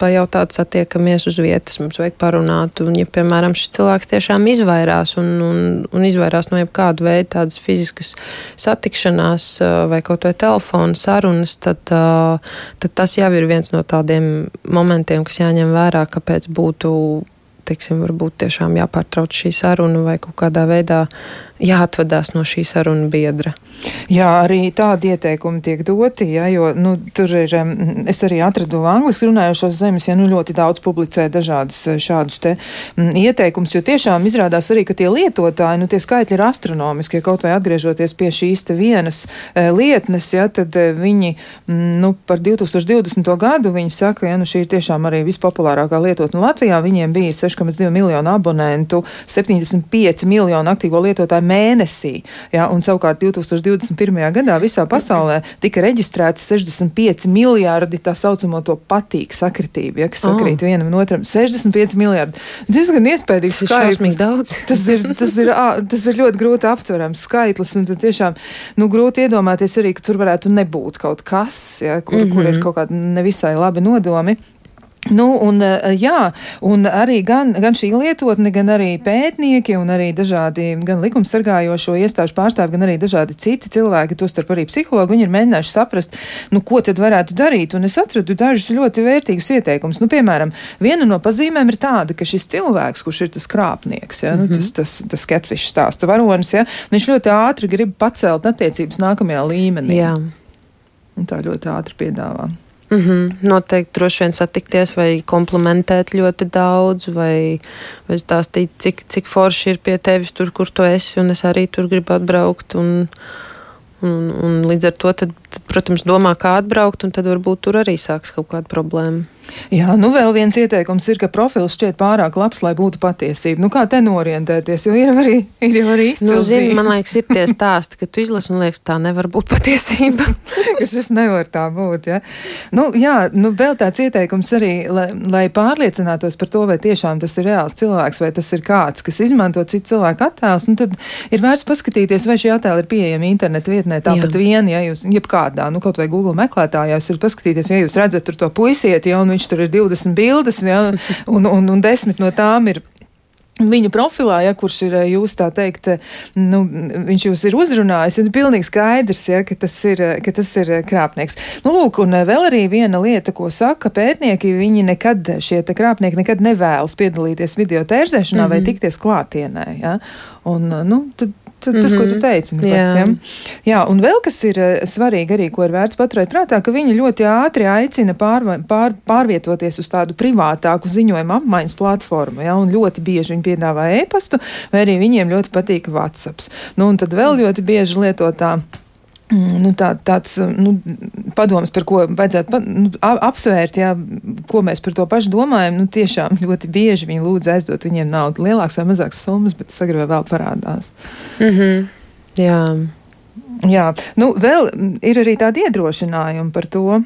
pajautāt, satiekamies uz vietas, mums vajag parunāt. Un, ja, piemēram, šis cilvēks tiešām izvairās un, un, un izvairās no jebkāda veida tādas fiziskas satikšanās vai kaut vai telefona sarunas, tad, tad tas jau ir viens no tādiem momentiem, kas jāņem vērā, kāpēc būtu teiksim, varbūt tiešām jāpārtrauc šī saruna vai kaut kādā veidā jāatvadās no šī saruna biedra.
Jā, arī tādi ieteikumi tiek doti, ja, jo nu, tur ir, es arī atradu angliski runājošos zemes, ja nu ļoti daudz publicē dažādus eh, šādus te m, ieteikumus, jo tiešām izrādās arī, ka tie lietotāji, nu tie skaitļi ir astronomiski, ja kaut vai atgriežoties pie šīs te vienas e, lietnes, ja, tad e, viņi, m, nu, par 2020. gadu viņi saka, ja nu šī ir tiešām arī vispopulārākā lietotne Latvijā, viņiem bija 6,2 miljonu abonentu, 75 miljonu aktīvo lietotāju mēnesī. Ja, un savukārt 2021. gadā visā pasaulē tika reģistrēti 65 miljardi tā saucamo to patīk sakritību, ja, kas sakrīt oh. vienam otram. 65 miljardi. Diezgan iespējams
skaitlis. daudz.
tas, ir, tas, ir, tas ir ļoti grūti aptverams skaitlis, un tad tiešām nu, grūti iedomāties arī, ka tur varētu nebūt kaut kas, ja, kur, mm -hmm. kur ir mhm. kaut kādi nevisai labi nodomi. Nu, un, eh, jā, un arī gan, gan šī lietotne, gan arī pētnieki, un arī dažādi gan likumsargājošo iestāžu pārstāvi, gan arī dažādi citi cilvēki, tostarp arī psihologi, viņi ir mēģinājuši saprast, nu, ko tad varētu darīt. Un es atradu dažus ļoti vērtīgus ieteikumus. Nu, piemēram, viena no pazīmēm ir tāda, ka šis cilvēks, kurš ir tas krāpnieks, ja, nu, tas, tas, tas catfish stāsta varonis, ja, viņš ļoti ātri grib pacelt attiecības nākamajā līmenī. Jā. Un tā ļoti ātri piedāvā.
Mm -hmm. Noteikti droši vien satikties vai komplimentēt ļoti daudz, vai, vai stāstīt, cik, cik forši ir pie tevis tur, kur tu esi, un es arī tur gribu atbraukt. Un, un, un līdz ar to, tad, protams, domā, kā atbraukt, un tad varbūt tur arī sāks kaut kāda problēma.
Jā, nu vēl viens ieteikums ir, ka profils šķiet pārāk labs, lai būtu patiesība. Nu, kā te norientēties, jo ir arī, ir jau arī izcils.
Nu, zini, man liekas, ir tie stāsti, ka tu izlasi un liekas, tā nevar būt patiesība.
ka šis nevar tā būt, ja. Nu, jā, nu vēl tāds ieteikums arī, lai, lai pārliecinātos par to, vai tiešām tas ir reāls cilvēks, vai tas ir kāds, kas izmanto citu cilvēku attēlus, nu tad ir vērts paskatīties, vai šie attēli ir pieejami internetu vietnē tāpat vien, ja jūs, jebkādā, nu kaut vai Google meklētājā, jūs varat paskatīties, ja jūs redzat tur to puisieti, ja, un viņš tur ir 20 bildes, ja, un, un, un 10 no tām ir Viņu profilā, ja kurš ir jūs tā teikt, nu, viņš jūs ir uzrunājis, ir pilnīgi skaidrs, ja, ka, tas ir, ka tas ir krāpnieks. Nu, lūk, un vēl arī viena lieta, ko saka pētnieki, viņi nekad, šie te krāpnieki nekad nevēlas piedalīties video tērzēšanā mm -hmm. vai mhm. tikties klātienē, ja. Un, nu, tad tas, mm -hmm. ko tu mhm. teici. Nu, jā. Pats, ja? jā, un vēl kas ir eh, svarīgi arī, ko ir vērts paturēt prātā, ka viņi ļoti ātri aicina pār, pār, pārvietoties uz tādu privātāku ziņojumu apmaiņas platformu, ja, un ļoti bieži viņi piedāvā e-pastu, vai arī viņiem ļoti patīk WhatsApp. Nu, un tad vēl ļoti bieži lietotā nu, tā, tāds nu, padoms, par ko vajadzētu pa, nu, apsvērt, jā, ko mēs par to pašu domājam. Nu, tiešām ļoti bieži viņi lūdz aizdot viņiem naudu, lielākas vai mazākas summas, bet sagrabē vēl parādās.
Mm -hmm. Jā.
Jā, nu, vēl ir arī tādi iedrošinājumi par to,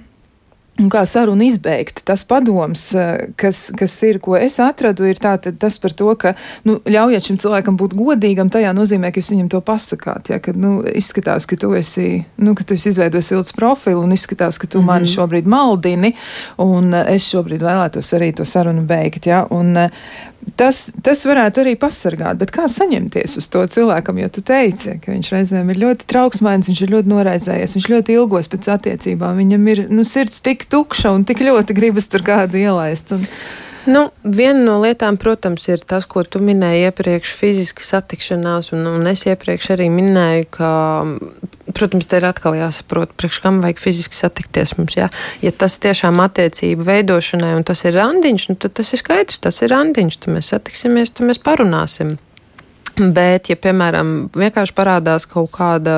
kā sarunu izbeigt. Tas padoms, eh, kas, kas ir, ko es atradu, ir tā, tas par to, ka nu, ļaujiet šim cilvēkam būt godīgam, tajā nozīmē, ka jūs viņam to pasakāt. Ja, ka, nu, izskatās, ka tu esi, nu, ka tu esi izveidojis vilts profilu un izskatās, ka tu mm -hmm. mani šobrīd maldini, un eh, es šobrīd vēlētos arī to sarunu beigt. Ja, un, eh, Tas, tas varētu arī pasargāt, bet kā saņemties uz to cilvēkam, jo tu teici, ka viņš reizēm ir ļoti trauksmains, viņš ir ļoti noraizējies, viņš ļoti ilgos pēc attiecībām, viņam ir nu, sirds tik tukša un tik ļoti gribas tur kādu ielaist. Un,
Nu, viena no lietām, protams, ir tas, ko tu minēji iepriekš, fiziska satikšanās, un, un es iepriekš arī minēju, ka, protams, te ir atkal jāsaprot, priekš kam vajag fiziski satikties mums. Jā. Ja tas tiešām attiecību veidošanai, un tas ir randiņš, nu, tad tas ir skaidrs, tas ir randiņš, tad mēs satiksimies, tad mēs parunāsim. Bet, ja, piemēram, vienkārši parādās kaut kāda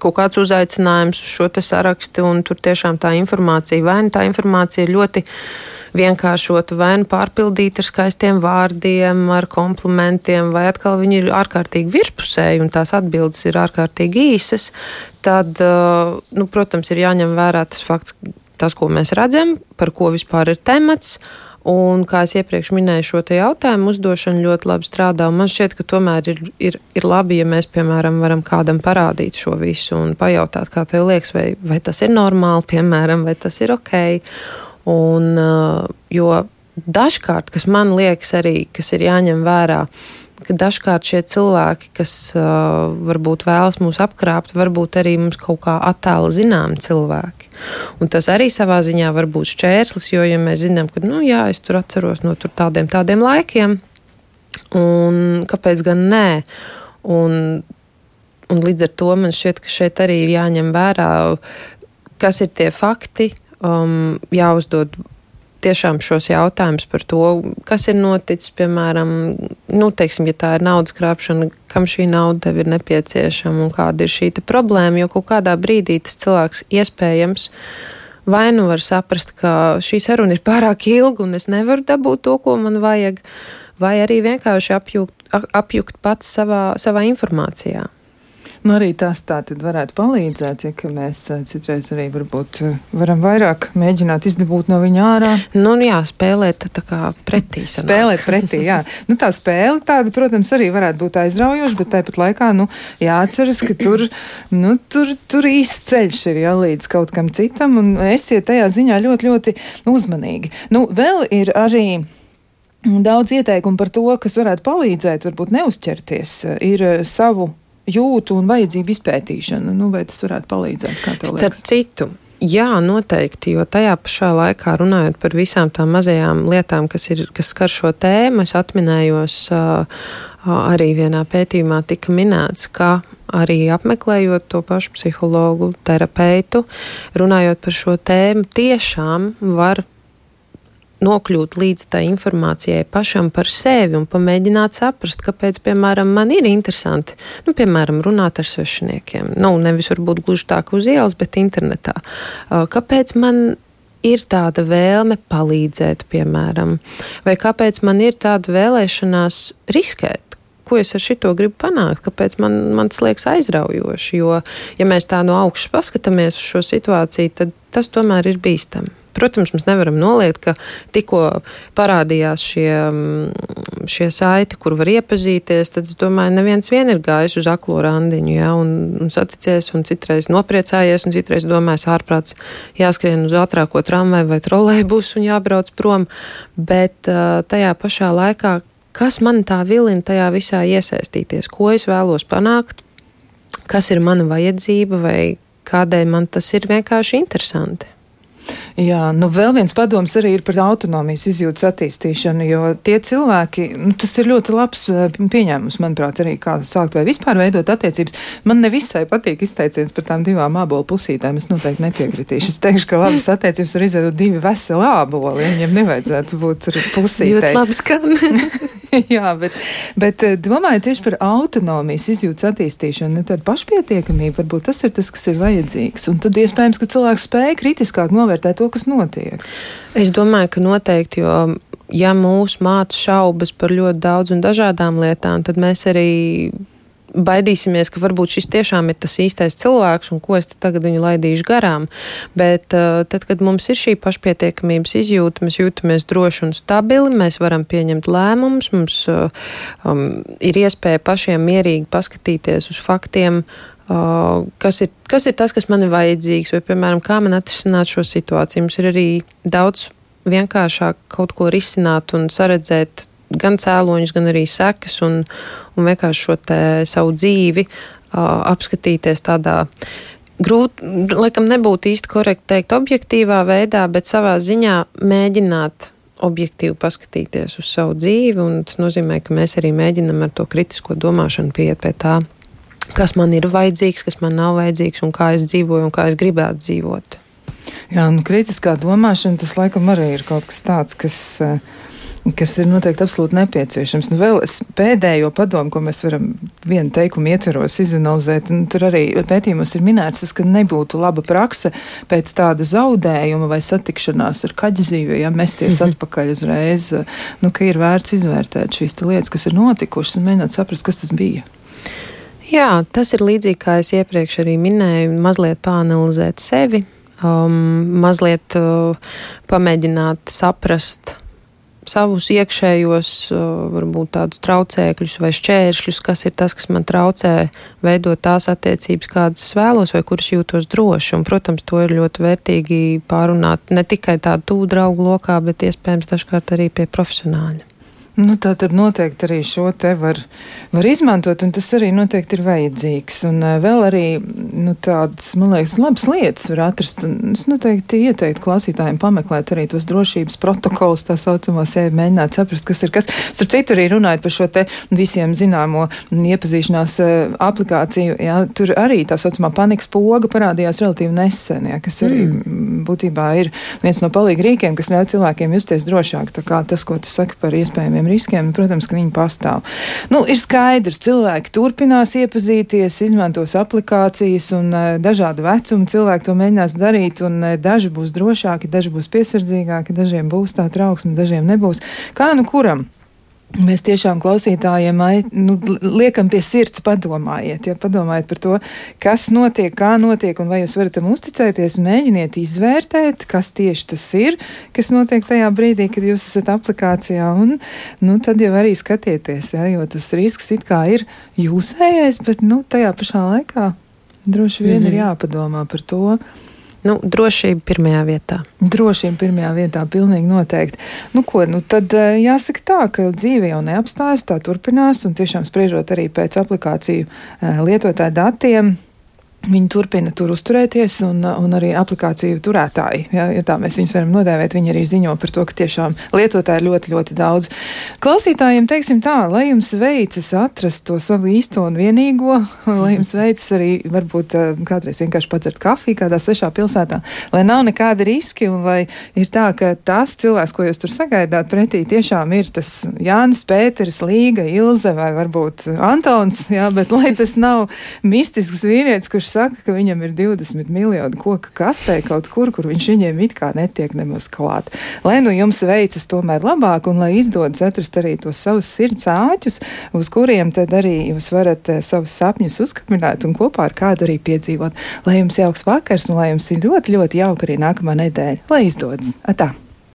kaut kāds uzaicinājums uz šo sarakstu, un tur tiešām tā informācija, vai nu tā informācija ļoti vienkāršota, vai nu pārpildīta ar skaistiem vārdiem, ar komplimentiem, vai atkal viņi ir ārkārtīgi virspusēji un tās atbildes ir ārkārtīgi īsas, tad, nu, protams, ir jāņem vērā tas fakts, tas, ko mēs redzam, par ko vispār ir temats. Un, kā jau iepriekš minēju, šo jautājumu uzdošana ļoti labi strādā. Man šķiet, ka tomēr ir, ir, ir labi, ja mēs, piemēram, varam kādam parādīt šo visu un pajautāt, kā tev liekas, vai, vai tas ir normāli, piemēram, vai tas ir ok. Un, uh, jo dažkārt, kas man liekas arī, kas ir jāņem vērā, ka dažkārt šie cilvēki, kas uh, varbūt vēlas mūs apkrāpt, varbūt arī mums kaut kā attēla zinām cilvēki. Un tas arī savā ziņā var būt šķērslis, jo, ja mēs zinām, ka, nu, jā, es tur atceros no tur tādiem, tādiem laikiem, un kāpēc gan nē? Un, un līdz ar to man šķiet, ka šeit arī ir jāņem vērā, kas ir tie fakti, um, jāuzdod tiešām šos jautājumus par to, kas ir noticis, piemēram, nu, teiksim, ja tā ir naudas krāpšana, kam šī nauda ir nepieciešama un kāda ir šī problēma, jo kaut kādā brīdī tas cilvēks iespējams vai nu var saprast, ka šī saruna ir pārāk ilga un es nevaru dabūt to, ko man vajag, vai arī vienkārši apjukt, apjukt pats savā, savā informācijā.
Nu, arī tas tā tad varētu palīdzēt, ja mēs eh, citreiz arī varbūt eh, varam vairāk mēģināt izdabūt no viņa ārā.
Nu, jā, spēlēt tā kā pretī. Sanāk.
Spēlēt pretī, jā. Nu, tā spēle tāda, protams, arī varētu būt aizraujoša, bet tāpat laikā, nu, jāatceras, ka tur, nu, tur, tur īsts ceļš ir jā, līdz kaut kam citam, un esiet tajā ziņā ļoti, ļoti uzmanīgi. Nu, vēl ir arī. Daudz ieteikumu par to, kas varētu palīdzēt, varbūt neuzķerties, ir savu jūtu un vajadzību izpētīšana. Nu, vai tas varētu palīdzēt?
Starp citu. Jā, noteikti, jo tajā pašā laikā runājot par visām tām mazajām lietām, kas, ir, kas skar šo tēmu, es atminējos, arī vienā pētījumā tika minēts, ka arī apmeklējot to pašu psihologu, terapeitu, runājot par šo tēmu, tiešām var nokļūt līdz tai informācijai pašam par sevi un pamēģināt saprast, kāpēc, piemēram, man ir interesanti, nu, piemēram, runāt ar svešiniekiem. Nu, nevis varbūt gluži tā kā uz ielas, bet internetā. Kāpēc man ir tāda vēlme palīdzēt, piemēram, vai kāpēc man ir tāda vēlēšanās riskēt? ko es ar šito gribu panākt, kāpēc man, man tas liekas aizraujoši. Jo, ja mēs tā no augšas paskatāmies uz šo situāciju, tad tas tomēr ir bīstami. Protams, mēs nevaram noliegt, ka tikko parādījās šie, mm, šie saiti, kur var iepazīties, tad es domāju, neviens vien ir gājis uz aklo randiņu, ja, un, un saticies, un citreiz nopriecājies, un citreiz domājis ārprāts jāskrien uz ātrāko tramvaju vai trolēbusu un jābrauc prom, bet tajā pašā laikā, kas man tā vilina tajā visā iesaistīties, ko es vēlos panākt, kas ir mana vajadzība vai kādēļ man tas ir vienkārši interesanti.
Jā, nu vēl viens padoms arī ir par autonomijas izjūtas attīstīšanu, jo tie cilvēki, nu, tas ir ļoti labs eh, pieņēmums, manuprāt, arī kā sākt vai vispār veidot attiecības. Man nevisai patīk izteiciens par tām divām ābolu pusītēm, es noteikti nepiekritīšu. Es teikšu, ka labas attiecības var izveidot divi veseli āboli, viņiem nevajadzētu būt pusītēm.
Ļoti labi skan.
Jā, bet, bet eh, domāju tieši par autonomijas izjūtas attīstīšanu, tāda pašpietiekamība, varbūt tas ir tas, kas ir vajadzīgs. Un tad iespējams, ka cilvēks spēja kritiskāk novērtēt to, kas notiek.
Es domāju, ka noteikti, jo ja mūs māca šaubas par ļoti daudz un dažādām lietām, tad mēs arī baidīsimies, ka varbūt šis tiešām ir tas īstais cilvēks un ko es tagad viņu laidīšu garām. Bet uh, tad, kad mums ir šī pašpietiekamības izjūta, mēs jūtamies droši un stabili, mēs varam pieņemt lēmumus, mums uh, um, ir iespēja pašiem mierīgi paskatīties uz faktiem. Uh, kas, ir, kas ir tas, kas man ir vajadzīgs, vai, piemēram, kā man atrisināt šo situāciju. Mums ir arī daudz vienkāršāk kaut ko risināt un saredzēt gan cēloņus, gan arī sekas, un, un vienkārši šo savu dzīvi uh, apskatīties tādā. Grūti, laikam, nebūtu īsti korekti teikt, objektīvā veidā, bet savā ziņā mēģināt objektīvi paskatīties uz savu dzīvi. Tas nozīmē, ka mēs arī mēģinām ar to kritisko domāšanu pieiet pie tā, kas man ir vajadzīgs, kas man nav vajadzīgs un kā es dzīvoju un kā es gribētu dzīvot.
Jā, nu, kritiskā domāšana tas laikam arī ir kaut kas tāds, kas. Uh, kas ir noteikti absolūti nepieciešams. Nu, vēl es pēdējo padomu, ko mēs varam vienu teikumu ietveros izanalizēt, un tur arī pētījumos ir minēts, tas, ka nebūtu laba prakse pēc tāda zaudējuma vai satikšanās ar kaģizīju, ja mesties mm -hmm. atpakaļ uzreiz, nu, ka ir vērts izvērtēt šīs lietas, kas ir notikušas, un mēģināt saprast, kas tas bija.
Jā, tas ir līdzīgi, kā es iepriekš arī minēju, mazliet pāanalizēt sevi, um, mazliet uh, pamēģināt saprast, savus iekšējos, varbūt tādus traucēkļus vai šķēršļus, kas ir tas, kas man traucē veidot tās attiecības, kādas es vēlos, vai kuras jūtos droši. Un, protams, to ir ļoti vērtīgi pārunāt ne tikai tādu tuvu draugu lokā, bet iespējams dažkārt arī pie profesionāļa.
Nu, tā tad noteikti arī šo te var, var izmantot, un tas arī noteikti ir vajadzīgs. Un uh, vēl arī nu, tādas, man liekas, labas lietas var atrast. Un es noteikti ieteiktu klausītājiem pameklēt arī tos drošības protokolus, tā saucamos, ja mēģināt saprast, kas ir kas. Starp citu, arī runājot par šo te visiem zināmo iepazīšanās uh, aplikāciju, jā, tur arī tā saucamā panikas poga parādījās relatīvi nesen, jā, kas arī mm. būtībā ir viens no palīga rīkiem, kas ļauj cilvēkiem justies drošāk. Tā kā tas, ko tu saki par iespējamiem riskiem, protams, ka viņi pastāv. Nu, ir skaidrs, cilvēki turpinās iepazīties, izmantos aplikācijas un uh, dažādu vecumu cilvēki to mēģinās darīt, un uh, daži būs drošāki, daži būs piesardzīgāki, dažiem būs tā trauksme, dažiem nebūs. Kā nu kuram? Mēs tiešām klausītājiem nu, liekam pie sirds, padomājiet, ja padomājiet par to, kas notiek, kā notiek, un vai jūs varat tam uzticēties. Mēģiniet izvērtēt, kas tieši tas ir, kas notiek tajā brīdī, kad jūs esat aplikācijā, un nu, tad jau arī skatieties, ja, jo tas risks it kā ir jūsējais, bet nu, tajā pašā laikā droši vien mm -hmm. ir mhm. jāpadomā par to
Nu, drošība pirmajā vietā.
Drošība pirmajā vietā, pilnīgi noteikti. Nu, ko, nu, tad eh, jāsaka tā, ka dzīve jau neapstājas, tā turpinās, un tiešām spriežot arī pēc aplikāciju eh, lietotāju datiem, Viņi turpina tur uzturēties, un, un arī aplikāciju turētāji, ja, ja tā mēs viņus varam nodēvēt, viņi arī ziņo par to, ka tiešām lietotāji ir ļoti, ļoti daudz. Klausītājiem teiksim tā, lai jums veicas atrast to savu īsto un vienīgo, lai jums veicas arī varbūt eh, kādreiz vienkārši padzert kafiju kādā svešā pilsētā, lai nav nekāda riski un lai ir tā, ka tas cilvēks, ko jūs tur sagaidāt pretī, tiešām ir tas Jānis Pēters, Līga, Ilze vai varbūt Antons, jā, bet lai tas nav mistisks vīrietis, kurš saka, ka viņam ir 20 miljoni koku kastē kaut kur, kur viņš viņiem it kā netiek nemaz klāt. Lai nu jums veicas tomēr labāk un lai izdodas atrast arī tos savus sirds āķus, uz kuriem tad arī jūs varat uh, savus sapņus uzkapināt un kopā ar kādu arī piedzīvot. Lai jums jauks vakars un lai jums ir ļoti, ļoti jauka arī nākamā nedēļa. Lai izdodas! Atā!